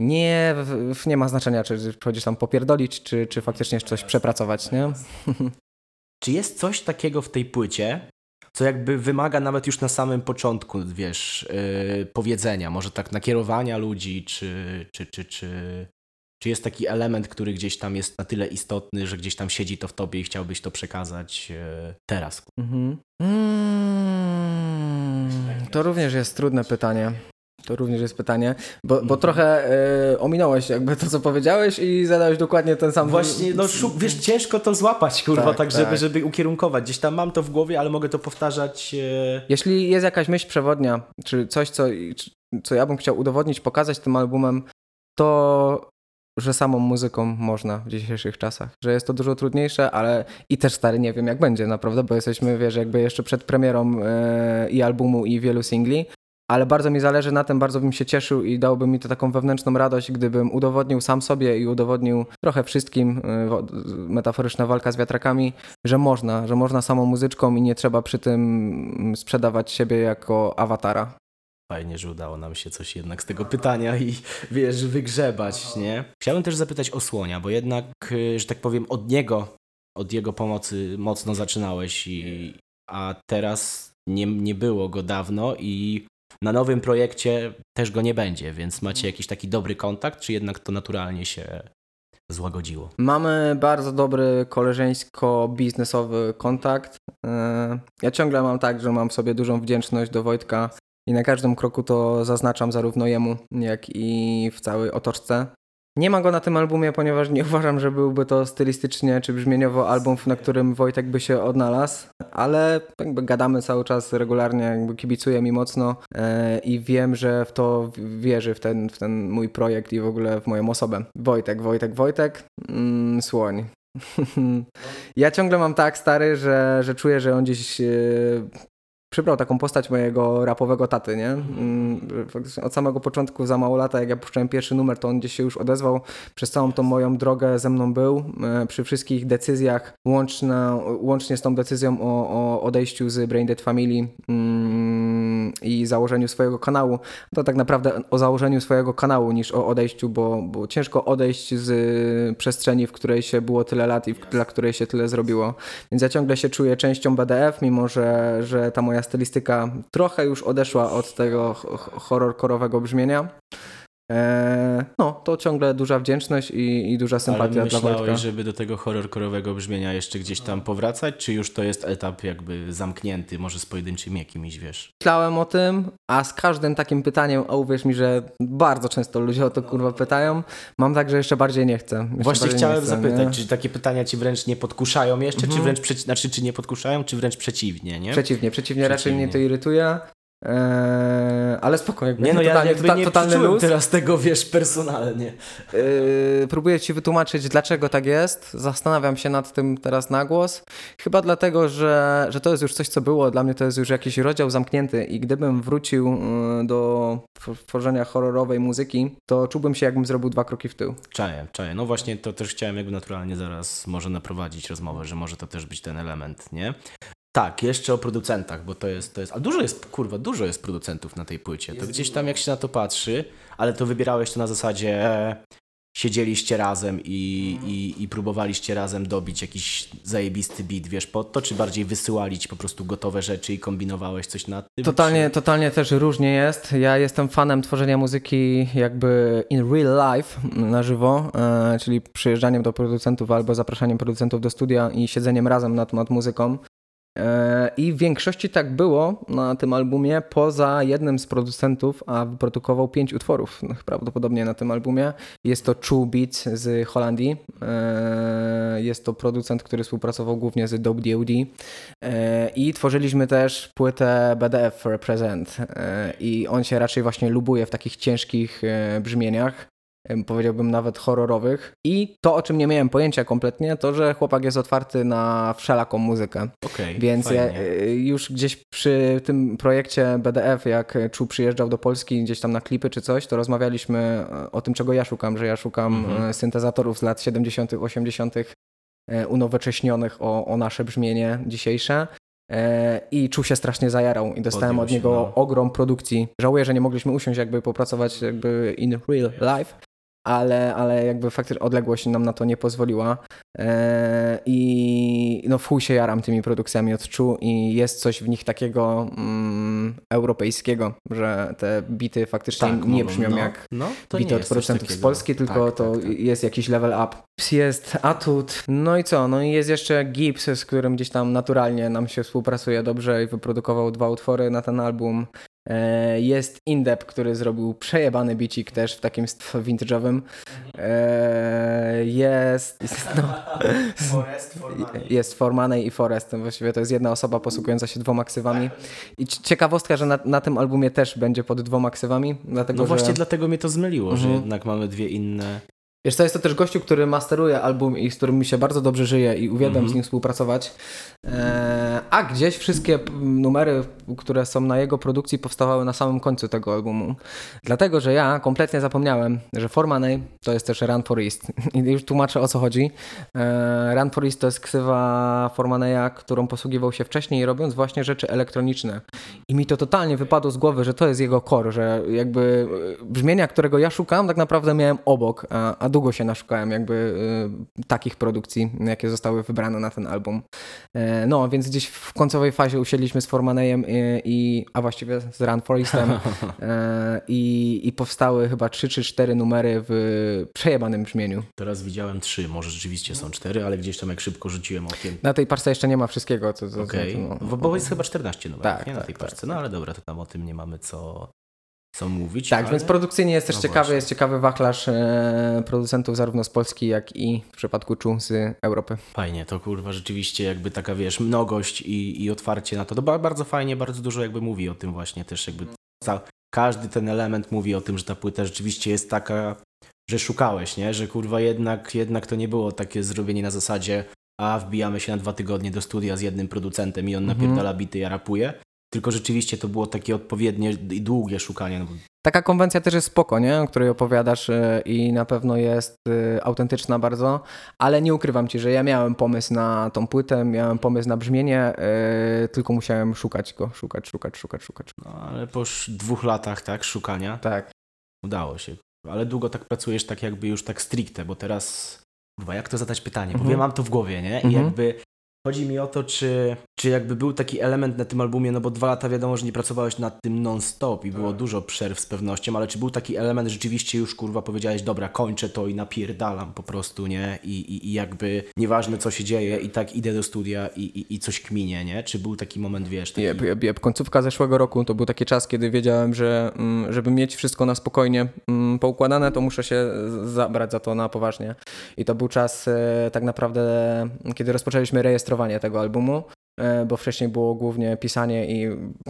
Nie, nie ma znaczenia, czy chodzisz tam popierdolić, czy, czy faktycznie coś przepracować, nie? Czy jest coś takiego w tej płycie, co jakby wymaga nawet już na samym początku, wiesz, yy, powiedzenia, może tak nakierowania ludzi, czy, czy, czy, czy, czy jest taki element, który gdzieś tam jest na tyle istotny, że gdzieś tam siedzi to w tobie i chciałbyś to przekazać yy, teraz? Mhm. Mm, to również jest trudne pytanie. To również jest pytanie, bo, bo trochę y, ominąłeś jakby to, co powiedziałeś i zadałeś dokładnie ten sam... Właśnie, no wiesz, ciężko to złapać, kurwa, tak, Tak, żeby, tak. żeby ukierunkować. Gdzieś tam mam to w głowie, ale mogę to powtarzać. Yy, Jeśli jest jakaś myśl przewodnia, czy coś, co, co ja bym chciał udowodnić, pokazać tym albumem, to że samą muzyką można w dzisiejszych czasach. Że jest to dużo trudniejsze, ale i też stary nie wiem jak będzie naprawdę, bo jesteśmy, wiesz, jakby jeszcze przed premierą e, i albumu i wielu singli, ale bardzo mi zależy na tym, bardzo bym się cieszył i dałoby mi to taką wewnętrzną radość, gdybym udowodnił sam sobie i udowodnił trochę wszystkim, wo- metaforyczna walka z wiatrakami, że można, że można samą muzyczką i nie trzeba przy tym sprzedawać siebie jako awatara. Fajnie, że udało nam się coś jednak z tego pytania i wiesz, wygrzebać, nie? Chciałbym też zapytać o Słonia, bo jednak, y, że tak powiem, od niego, od jego pomocy mocno zaczynałeś, i, a teraz nie, nie było go dawno i na nowym projekcie też go nie będzie, więc macie jakiś taki dobry kontakt, czy jednak to naturalnie się złagodziło? Mamy bardzo dobry koleżeńsko-biznesowy kontakt. E, Ja ciągle mam tak, że mam sobie dużą wdzięczność do Wojtka i na każdym kroku to zaznaczam zarówno jemu, jak i w całej otoczce. Nie ma go na tym albumie, ponieważ nie uważam, że byłby to stylistycznie czy brzmieniowo album, na którym Wojtek by się odnalazł, ale jakby gadamy cały czas regularnie, jakby kibicuje mi mocno e, i wiem, że w to wierzy, w ten, w ten mój projekt i w ogóle w moją osobę. Wojtek, Wojtek, Wojtek, mm, słoń. ja ciągle mam tak stary, że, że czuję, że on gdzieś e, przybrał taką postać mojego rapowego taty, nie? Mm, Od samego początku, za mało lata, jak ja puszczałem pierwszy numer, to on gdzieś się już odezwał. Przez całą tą moją drogę ze mną był. E, Przy wszystkich decyzjach, łączna, łącznie z tą decyzją o, o odejściu z Brain Dead Family mm, i założeniu swojego kanału, to tak naprawdę o założeniu swojego kanału niż o odejściu, bo, bo ciężko odejść z przestrzeni, w której się było tyle lat i w, dla której się tyle zrobiło. Więc ja ciągle się czuję częścią BDF, mimo że, że ta moja stylistyka trochę już odeszła od tego horrorkorowego brzmienia. Eee, no, to ciągle duża wdzięczność i, i duża Ale sympatia dla Wojtka. myślałeś, żeby do tego horrorkorowego brzmienia jeszcze gdzieś tam powracać, czy już to jest etap jakby zamknięty, może z pojedynczymi jakimiś, wiesz? Myślałem o tym, a z każdym takim pytaniem, a uwierz mi, że bardzo często ludzie o to kurwa pytają, mam tak, że jeszcze bardziej nie chcę. Jeszcze Właśnie chciałem chcę, zapytać, nie? Mhm. czy takie pytania ci wręcz nie podkuszają jeszcze, czy wręcz przeci- znaczy, czy nie podkuszają, czy wręcz przeciwnie, nie? Przeciwnie, przeciwnie, raczej Przeciwnie. mnie to irytuje. Eee, ale spokojnie, nie no, ja totalnie, jakby tota- nie totalny luz. teraz tego, wiesz, personalnie. Yy, próbuję ci wytłumaczyć, dlaczego tak jest. Zastanawiam się nad tym teraz na głos. Chyba dlatego, że, że to jest już coś, co było. Dla mnie to jest już jakiś rozdział zamknięty i gdybym wrócił yy, do tw- tworzenia horrorowej muzyki, to czułbym się, jakbym zrobił dwa kroki w tył. Czaję, czaję. No właśnie to też chciałem jakby naturalnie zaraz może naprowadzić rozmowę, że może to też być ten element, nie? Tak, jeszcze o producentach, bo to jest, to jest, a dużo jest, kurwa, dużo jest producentów na tej płycie. To gdzieś tam jak się na to patrzy, ale to wybierałeś to na zasadzie e, siedzieliście razem i, i, i próbowaliście razem dobić jakiś zajebisty beat, wiesz, pod to, czy bardziej wysyłali ci po prostu gotowe rzeczy i kombinowałeś coś nad tym? Totalnie, totalnie też różnie jest. Ja jestem fanem tworzenia muzyki jakby in real life, na żywo, e, czyli przyjeżdżaniem do producentów albo zapraszaniem producentów do studia i siedzeniem razem nad, nad muzyką. E, I w większości tak było na tym albumie, poza jednym z producentów, a wyprodukował pięć utworów no, prawdopodobnie na tym albumie. Jest to True Beat z Holandii. E, Jest to producent, który współpracował głównie z Dope D.O.D. E, I tworzyliśmy też płytę BDF Represent. I on się raczej właśnie lubuje w takich ciężkich brzmieniach. Powiedziałbym nawet horrorowych. I to, o czym nie miałem pojęcia kompletnie, to, że chłopak jest otwarty na wszelaką muzykę. Okej, Więc ja, fajnie. y, już gdzieś przy tym projekcie BDF, jak Czu przyjeżdżał do Polski gdzieś tam na klipy czy coś, to rozmawialiśmy e, o tym, czego ja szukam, że ja szukam Mhm. e, syntezatorów z lat 70., 80., e, unowocześnionych o, o nasze brzmienie dzisiejsze. E, I czuł się strasznie zajarał i dostałem Podjął od się, niego no. ogrom produkcji. Żałuję, że nie mogliśmy usiąść jakby popracować jakby in real life, ale, ale jakby faktycznie odległość nam na to nie pozwoliła. E, I no w chuj się jaram tymi produkcjami od Czu i jest coś w nich takiego mm, europejskiego, że te bity faktycznie nie mogą, brzmią no, jak no, bity nie od producentów z. Polski, tylko Tak, to tak, tak. jest jakiś level up. Jest Atut, no i co? No i jest jeszcze Gibbs, z którym gdzieś tam naturalnie nam się współpracuje dobrze i wyprodukował dwa utwory na ten album. E, Jest Indep, który zrobił przejebany bicik też w takim vintage'owym. E, Jest... jest no, Forest, jest Formanej i Forest. Właściwie to jest jedna osoba posługująca się dwoma ksywami. I ci- ciekawostka, że na, na tym albumie też będzie pod dwoma ksywami, dlatego No właśnie że... dlatego mnie to zmyliło, że Mhm. jednak mamy dwie inne. Wiesz co, jest to też gościu, który masteruje album i z którym mi się bardzo dobrze żyje i uwielbiam Mhm. z nim współpracować. Eee, a gdzieś wszystkie numery, które są na jego produkcji powstawały na samym końcu tego albumu. Dlatego, że ja kompletnie zapomniałem, że For Money to jest też Run for East. I już tłumaczę o co chodzi. Eee, Run for East to jest ksywa For Moneya, którą posługiwał się wcześniej robiąc właśnie rzeczy elektroniczne. I mi to totalnie wypadło z głowy, że to jest jego core, że jakby e, brzmienia, którego ja szukam, tak naprawdę miałem obok, a, a długo się naszukałem jakby e, takich produkcji, jakie zostały wybrane na ten album. E, no, więc gdzieś w końcowej fazie usiedliśmy z Formanejem i, i a właściwie z Run Forestem e, i, i powstały chyba trzy czy cztery numery w przejebanym brzmieniu. Teraz widziałem trzy, może rzeczywiście są cztery, ale gdzieś tam jak szybko rzuciłem okiem. Na tej parce jeszcze nie ma wszystkiego, co... co, co no, bo, bo jest chyba 14 numerów, Tak, nie? Na tak, tej tak, paczce. No ale dobra, to tam o tym nie mamy co, co mówić. Tak, ale... więc produkcyjnie jest też No ciekawy, właśnie. jest ciekawy wachlarz e, producentów zarówno z Polski, jak i w przypadku Czu z Europy. Fajnie, to kurwa rzeczywiście jakby taka, wiesz, mnogość i, i otwarcie na to. To ba- bardzo fajnie, bardzo dużo jakby mówi o tym właśnie też jakby ca- każdy ten element mówi o tym, że ta płyta rzeczywiście jest taka, że szukałeś, nie? Że kurwa jednak, jednak to nie było takie zrobienie na zasadzie a wbijamy się na dwa tygodnie do studia z jednym producentem i on Mhm. napierdala bity, ja rapuję. Tylko rzeczywiście to było takie odpowiednie i długie szukanie. No, Taka konwencja też jest spoko, nie? o której opowiadasz e, i na pewno jest e, autentyczna bardzo, ale nie ukrywam ci, że ja miałem pomysł na tą płytę, miałem pomysł na brzmienie, e, tylko musiałem szukać go, szukać, szukać, szukać, szukać. no, ale po dwóch latach, tak, szukania, Tak. udało się. Ale długo tak pracujesz tak jakby już tak stricte, bo teraz, kurwa, jak to zadać pytanie? Bo Mhm. ja mam to w głowie, nie? I Mhm. jakby chodzi mi o to, czy, czy jakby był taki element na tym albumie, no bo dwa lata wiadomo, że nie pracowałeś nad tym non-stop i było dużo przerw z pewnością, ale czy był taki element, rzeczywiście już, kurwa, powiedziałeś, dobra, kończę to i napierdalam po prostu, nie? I, i, i jakby nieważne, co się dzieje, i tak idę do studia i, i, i coś kminie, nie? Czy był taki moment, wiesz, taki... Jeb, jeb, jeb. Końcówka zeszłego roku to był taki czas, kiedy wiedziałem, że mm, żeby mieć wszystko na spokojnie mm, poukładane, to muszę się zabrać za to na poważnie. I to był czas e, tak naprawdę, kiedy rozpoczęliśmy rejestrowanie tego albumu, bo wcześniej było głównie pisanie i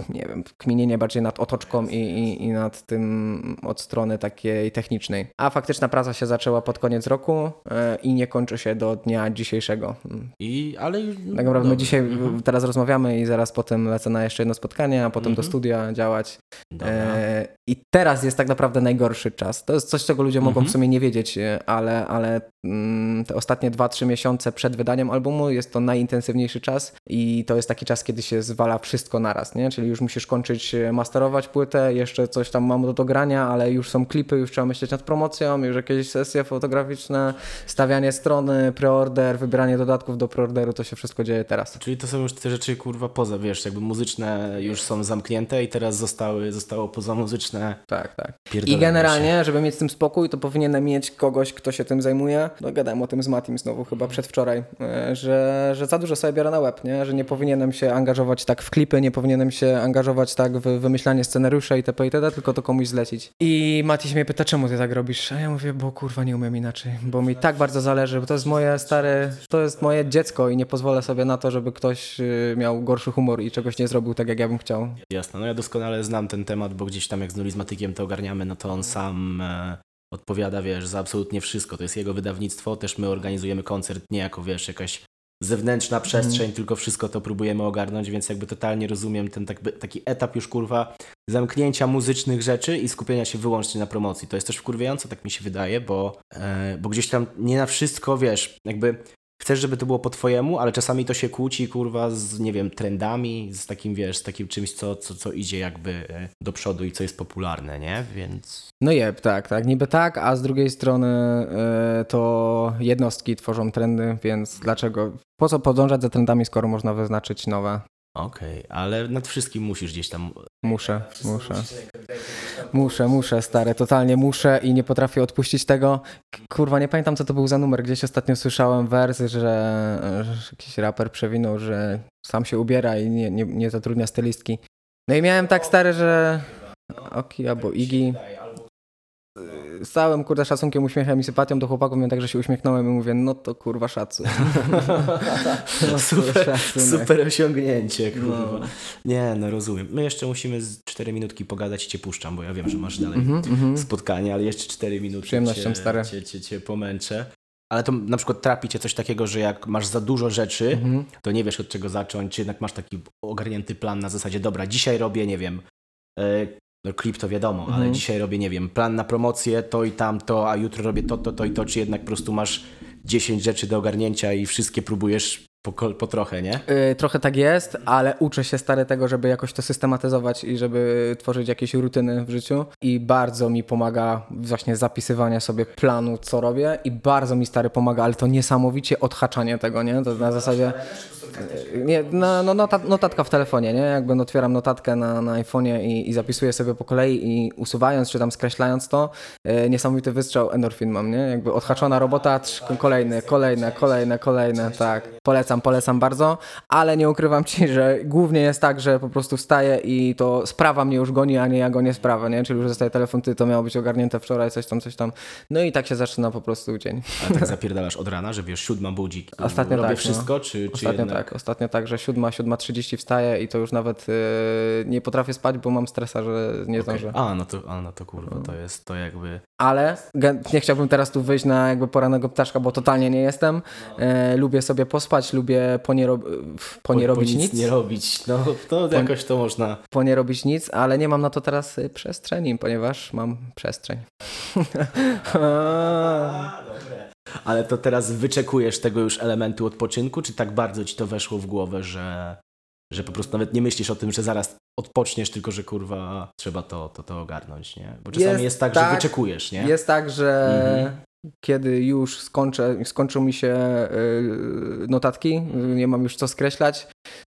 nie wiem, kminienie bardziej nad otoczką i, i, i nad tym od strony takiej technicznej. A faktyczna praca się zaczęła pod koniec roku e, i nie kończy się do dnia dzisiejszego. Mm, I, ale... tak naprawdę my dzisiaj w- teraz rozmawiamy i zaraz potem lecę na jeszcze jedno spotkanie, a potem do Mhm. studia działać. E, I teraz jest tak naprawdę najgorszy czas. To jest coś, czego ludzie mogą Mhm. w sumie nie wiedzieć, e, ale, ale mm, te ostatnie 2-3 miesiące przed wydaniem albumu jest to najintensywniejszy czas i to jest taki czas, kiedy się zwala wszystko naraz, nie? Czyli już musisz kończyć e, masterować płytę, jeszcze coś tam mam do dogrania, ale już są klipy, już trzeba myśleć nad promocją, już jakieś sesje fotograficzne, stawianie strony, preorder, wybieranie dodatków do preorderu, to się wszystko dzieje teraz. Czyli to są już te rzeczy, kurwa, poza, wiesz, jakby muzyczne już są zamknięte i teraz zostały, zostało poza muzyczne Tak, tak. I generalnie, żeby mieć z tym spokój, to powinienem mieć kogoś, kto się tym zajmuje. No gadałem o tym z Matim znowu chyba przedwczoraj, e, że, że za dużo sobie biorę na łeb, nie? że nie powinienem się angażować tak w klipy, nie powinienem się angażować tak w wymyślanie scenariusza itp. itd., tylko to komuś zlecić. I Mati mnie pyta, czemu ty tak robisz? A ja mówię, bo kurwa nie umiem inaczej, bo mi tak bardzo zależy, bo to jest moje stare, to jest moje dziecko i nie pozwolę sobie na to, żeby ktoś y, miał gorszy humor i czegoś nie zrobił tak, jak ja bym chciał. Jasne, no ja doskonale znam ten temat, bo gdzieś tam jak z nulizmatykiem to ogarniamy, no to on sam, e, odpowiada, wiesz, za absolutnie wszystko. To jest jego wydawnictwo, też my organizujemy koncert nie jako, wiesz, jakaś zewnętrzna przestrzeń, tylko wszystko to próbujemy ogarnąć, więc jakby totalnie rozumiem ten tak, taki etap już, kurwa, zamknięcia muzycznych rzeczy i skupienia się wyłącznie na promocji. To jest też wkurwiające, tak mi się wydaje, bo, e, bo gdzieś tam nie na wszystko, wiesz, jakby chcesz, żeby to było po twojemu, ale czasami to się kłóci, kurwa, z, nie wiem, trendami, z takim, wiesz, z takim czymś, co, co, co idzie jakby e, do przodu i co jest popularne, nie? Więc... No jeb, tak, tak, niby tak, a z drugiej strony y, to jednostki tworzą trendy, więc dlaczego, po co podążać za trendami, skoro można wyznaczyć nowe? Okej, okay, ale nad wszystkim musisz gdzieś tam... Muszę, muszę. Muszę, muszę, stary, totalnie muszę i nie potrafię odpuścić tego. Kurwa, nie pamiętam co to był za numer. Gdzieś ostatnio słyszałem wers, że, że jakiś raper przewinął, że sam się ubiera i nie, nie, nie zatrudnia stylistki. No i miałem tak stary, że Oki albo Igi z całym kurde szacunkiem, uśmiechem i sympatią do chłopaków, miałem tak, że się uśmiechnąłem i mówię, no to kurwa szacun. no, super, super osiągnięcie, kurwa. No. Nie, no rozumiem. My jeszcze musimy z 4 minutki pogadać i cię puszczam, bo ja wiem, że masz dalej mm -hmm, spotkanie, ale jeszcze 4 minuty Przyjemnością, cię, stare. Cię, cię, cię pomęczę. Ale to na przykład trapi cię coś takiego, że jak masz za dużo rzeczy, mm -hmm. to nie wiesz od czego zacząć, czy jednak masz taki ogarnięty plan na zasadzie, dobra, dzisiaj robię, nie wiem, e, no klip to wiadomo, mhm. ale dzisiaj robię, nie wiem, plan na promocję, to i tamto, a jutro robię to, to, to i to, czy jednak po prostu masz 10 rzeczy do ogarnięcia i wszystkie próbujesz po, po trochę, nie? Yy, trochę tak jest, ale uczę się stary tego, żeby jakoś to systematyzować i żeby tworzyć jakieś rutyny w życiu i bardzo mi pomaga właśnie zapisywanie sobie planu, co robię i bardzo mi stary pomaga, ale to niesamowicie odhaczanie tego, nie? To na zasadzie nie, no, no notat, notatka w telefonie, nie? Jakby otwieram notatkę na, na iPhone'ie i, i zapisuję sobie po kolei i usuwając czy tam skreślając to, e, niesamowity wystrzał endorfin mam, nie? Jakby odhaczona robota, kolejne, kolejne, kolejne, kolejne, tak. Polecam, polecam bardzo, ale nie ukrywam Ci, że głównie jest tak, że po prostu wstaję i to sprawa mnie już goni, a nie ja gonię sprawę, nie? Czyli już zostaje telefon, ty to miało być ogarnięte wczoraj, coś tam, coś tam. No i tak się zaczyna po prostu dzień. A tak zapierdalasz od rana, że wiesz, siódma budzik, Ostatnio robię tak, wszystko, no. czy, czy Ostatnio jednak... tak, ostatnio tak, że siódma, siódma trzydzieści wstaję i to już nawet yy, nie potrafię spać, bo mam stresa, że nie okay. zdążę. A, no to, a, no to kurwa, to jest to jakby... Ale nie chciałbym teraz tu wyjść na jakby poranego ptaszka, bo totalnie nie jestem. Yy, lubię sobie pospać, lubię po nie, ro... po nie po, robić po nic, nic. nie robić, no to po, jakoś to można. Po nie robić nic, ale nie mam na to teraz y, przestrzeni, ponieważ mam przestrzeń. a, ale to teraz wyczekujesz tego już elementu odpoczynku, czy tak bardzo ci to weszło w głowę, że, że po prostu nawet nie myślisz o tym, że zaraz odpoczniesz, tylko że kurwa trzeba to, to, to ogarnąć, nie? Bo czasami jest, jest tak, tak, że wyczekujesz, nie? Jest tak, że mhm. kiedy już skończę, skończą mi się y, notatki, nie mam już co skreślać,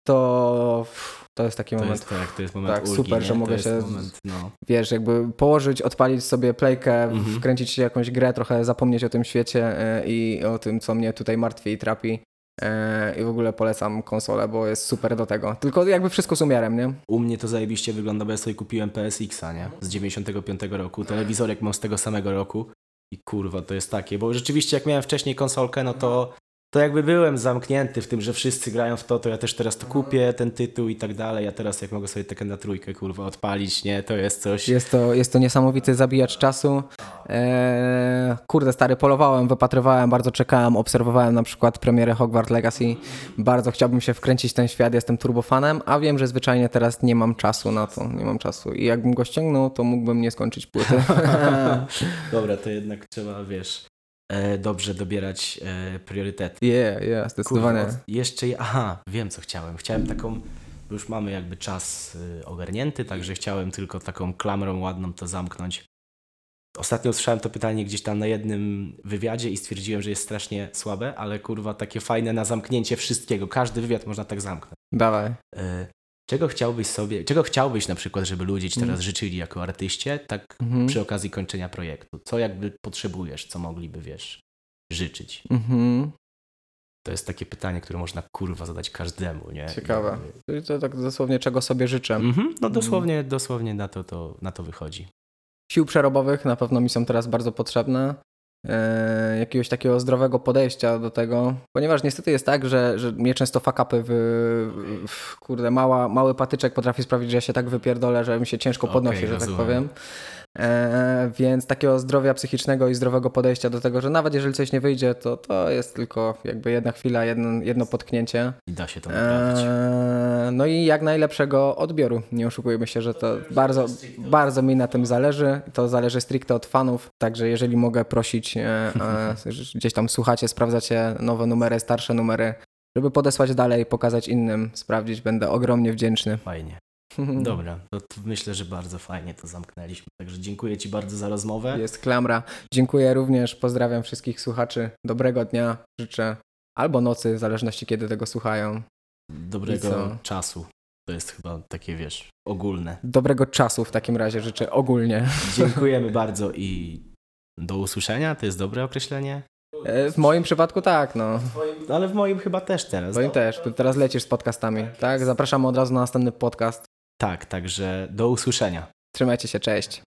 to to jest taki to moment. Jest tak, to jest moment tak, ulgi, super, nie? że mogę się, moment, no. wiesz, jakby położyć, odpalić sobie playkę, mhm. wkręcić się jakąś grę, trochę zapomnieć o tym świecie e, i o tym, co mnie tutaj martwi i trapi. E, I w ogóle polecam konsolę, bo jest super do tego. Tylko jakby wszystko z umiarem, nie? U mnie to zajebiście wygląda, bo ja sobie kupiłem PSX-a, nie? Z 95 roku. Telewizorek mam z tego samego roku. I kurwa, to jest takie, bo rzeczywiście jak miałem wcześniej konsolkę, no to to jakby byłem zamknięty w tym, że wszyscy grają w to, to ja też teraz to kupię, ten tytuł i tak dalej. Ja teraz jak mogę sobie taką na trójkę, kurwa, odpalić, nie? To jest coś... Jest to, jest to niesamowity zabijacz czasu. Eee, kurde, stary, polowałem, wypatrywałem, bardzo czekałem, obserwowałem na przykład premierę Hogwarts Legacy. Bardzo chciałbym się wkręcić w ten świat, jestem turbofanem, a wiem, że zwyczajnie teraz nie mam czasu na to, nie mam czasu. I jakbym go ściągnął, to mógłbym nie skończyć płyty. Dobra, to jednak trzeba, wiesz, dobrze dobierać e, priorytety. Yeah, yeah, zdecydowanie. Kurwa, jeszcze, aha, wiem co chciałem. Chciałem taką, już mamy jakby czas y, ogarnięty, także chciałem tylko taką klamrą ładną to zamknąć. Ostatnio usłyszałem to pytanie gdzieś tam na jednym wywiadzie i stwierdziłem, że jest strasznie słabe, ale kurwa takie fajne na zamknięcie wszystkiego. Każdy wywiad można tak zamknąć. Dawaj. Czego chciałbyś sobie, czego chciałbyś na przykład, żeby ludzie ci teraz mm. życzyli jako artyście, tak mm -hmm. przy okazji kończenia projektu? Co jakby potrzebujesz, co mogliby, wiesz, życzyć? Mm -hmm. To jest takie pytanie, które można kurwa zadać każdemu, nie? Ciekawe. I... To tak dosłownie czego sobie życzę. Mm -hmm. No dosłownie, dosłownie na to, to, na to wychodzi. Sił przerobowych na pewno mi są teraz bardzo potrzebne. E, jakiegoś takiego zdrowego podejścia do tego, ponieważ niestety jest tak, że, że mnie często fakapy w, w, kurde, mała, mały patyczek potrafi sprawić, że ja się tak wypierdolę, że mi się ciężko podnosi, okay, że tak rozumiem. tak powiem. E, więc takiego zdrowia psychicznego i zdrowego podejścia do tego, że nawet jeżeli coś nie wyjdzie, to to jest tylko jakby jedna chwila, jedno, jedno potknięcie. I da się to naprawić. E, no i jak najlepszego odbioru. Nie oszukujmy się, że to bardzo, bardzo mi na tym zależy. To zależy stricte od fanów, także jeżeli mogę prosić, e, e, gdzieś tam słuchacie, sprawdzacie nowe numery, starsze numery, żeby podesłać dalej, pokazać innym, sprawdzić, będę ogromnie wdzięczny. Fajnie. Dobra, to, myślę, że bardzo fajnie to zamknęliśmy. Także dziękuję Ci bardzo za rozmowę. Jest klamra. Dziękuję również, pozdrawiam wszystkich słuchaczy. Dobrego dnia życzę, albo nocy, w zależności kiedy tego słuchają. Dobrego czasu. To jest chyba takie, wiesz, ogólne. Dobrego czasu w takim razie życzę ogólnie. Dziękujemy bardzo i do usłyszenia. To jest dobre określenie? E, W moim przypadku tak, no. No, ale w moim chyba też teraz. W moim też. Teraz lecisz z podcastami, tak? Zapraszamy od razu na następny podcast. Tak, także do usłyszenia. Trzymajcie się, cześć.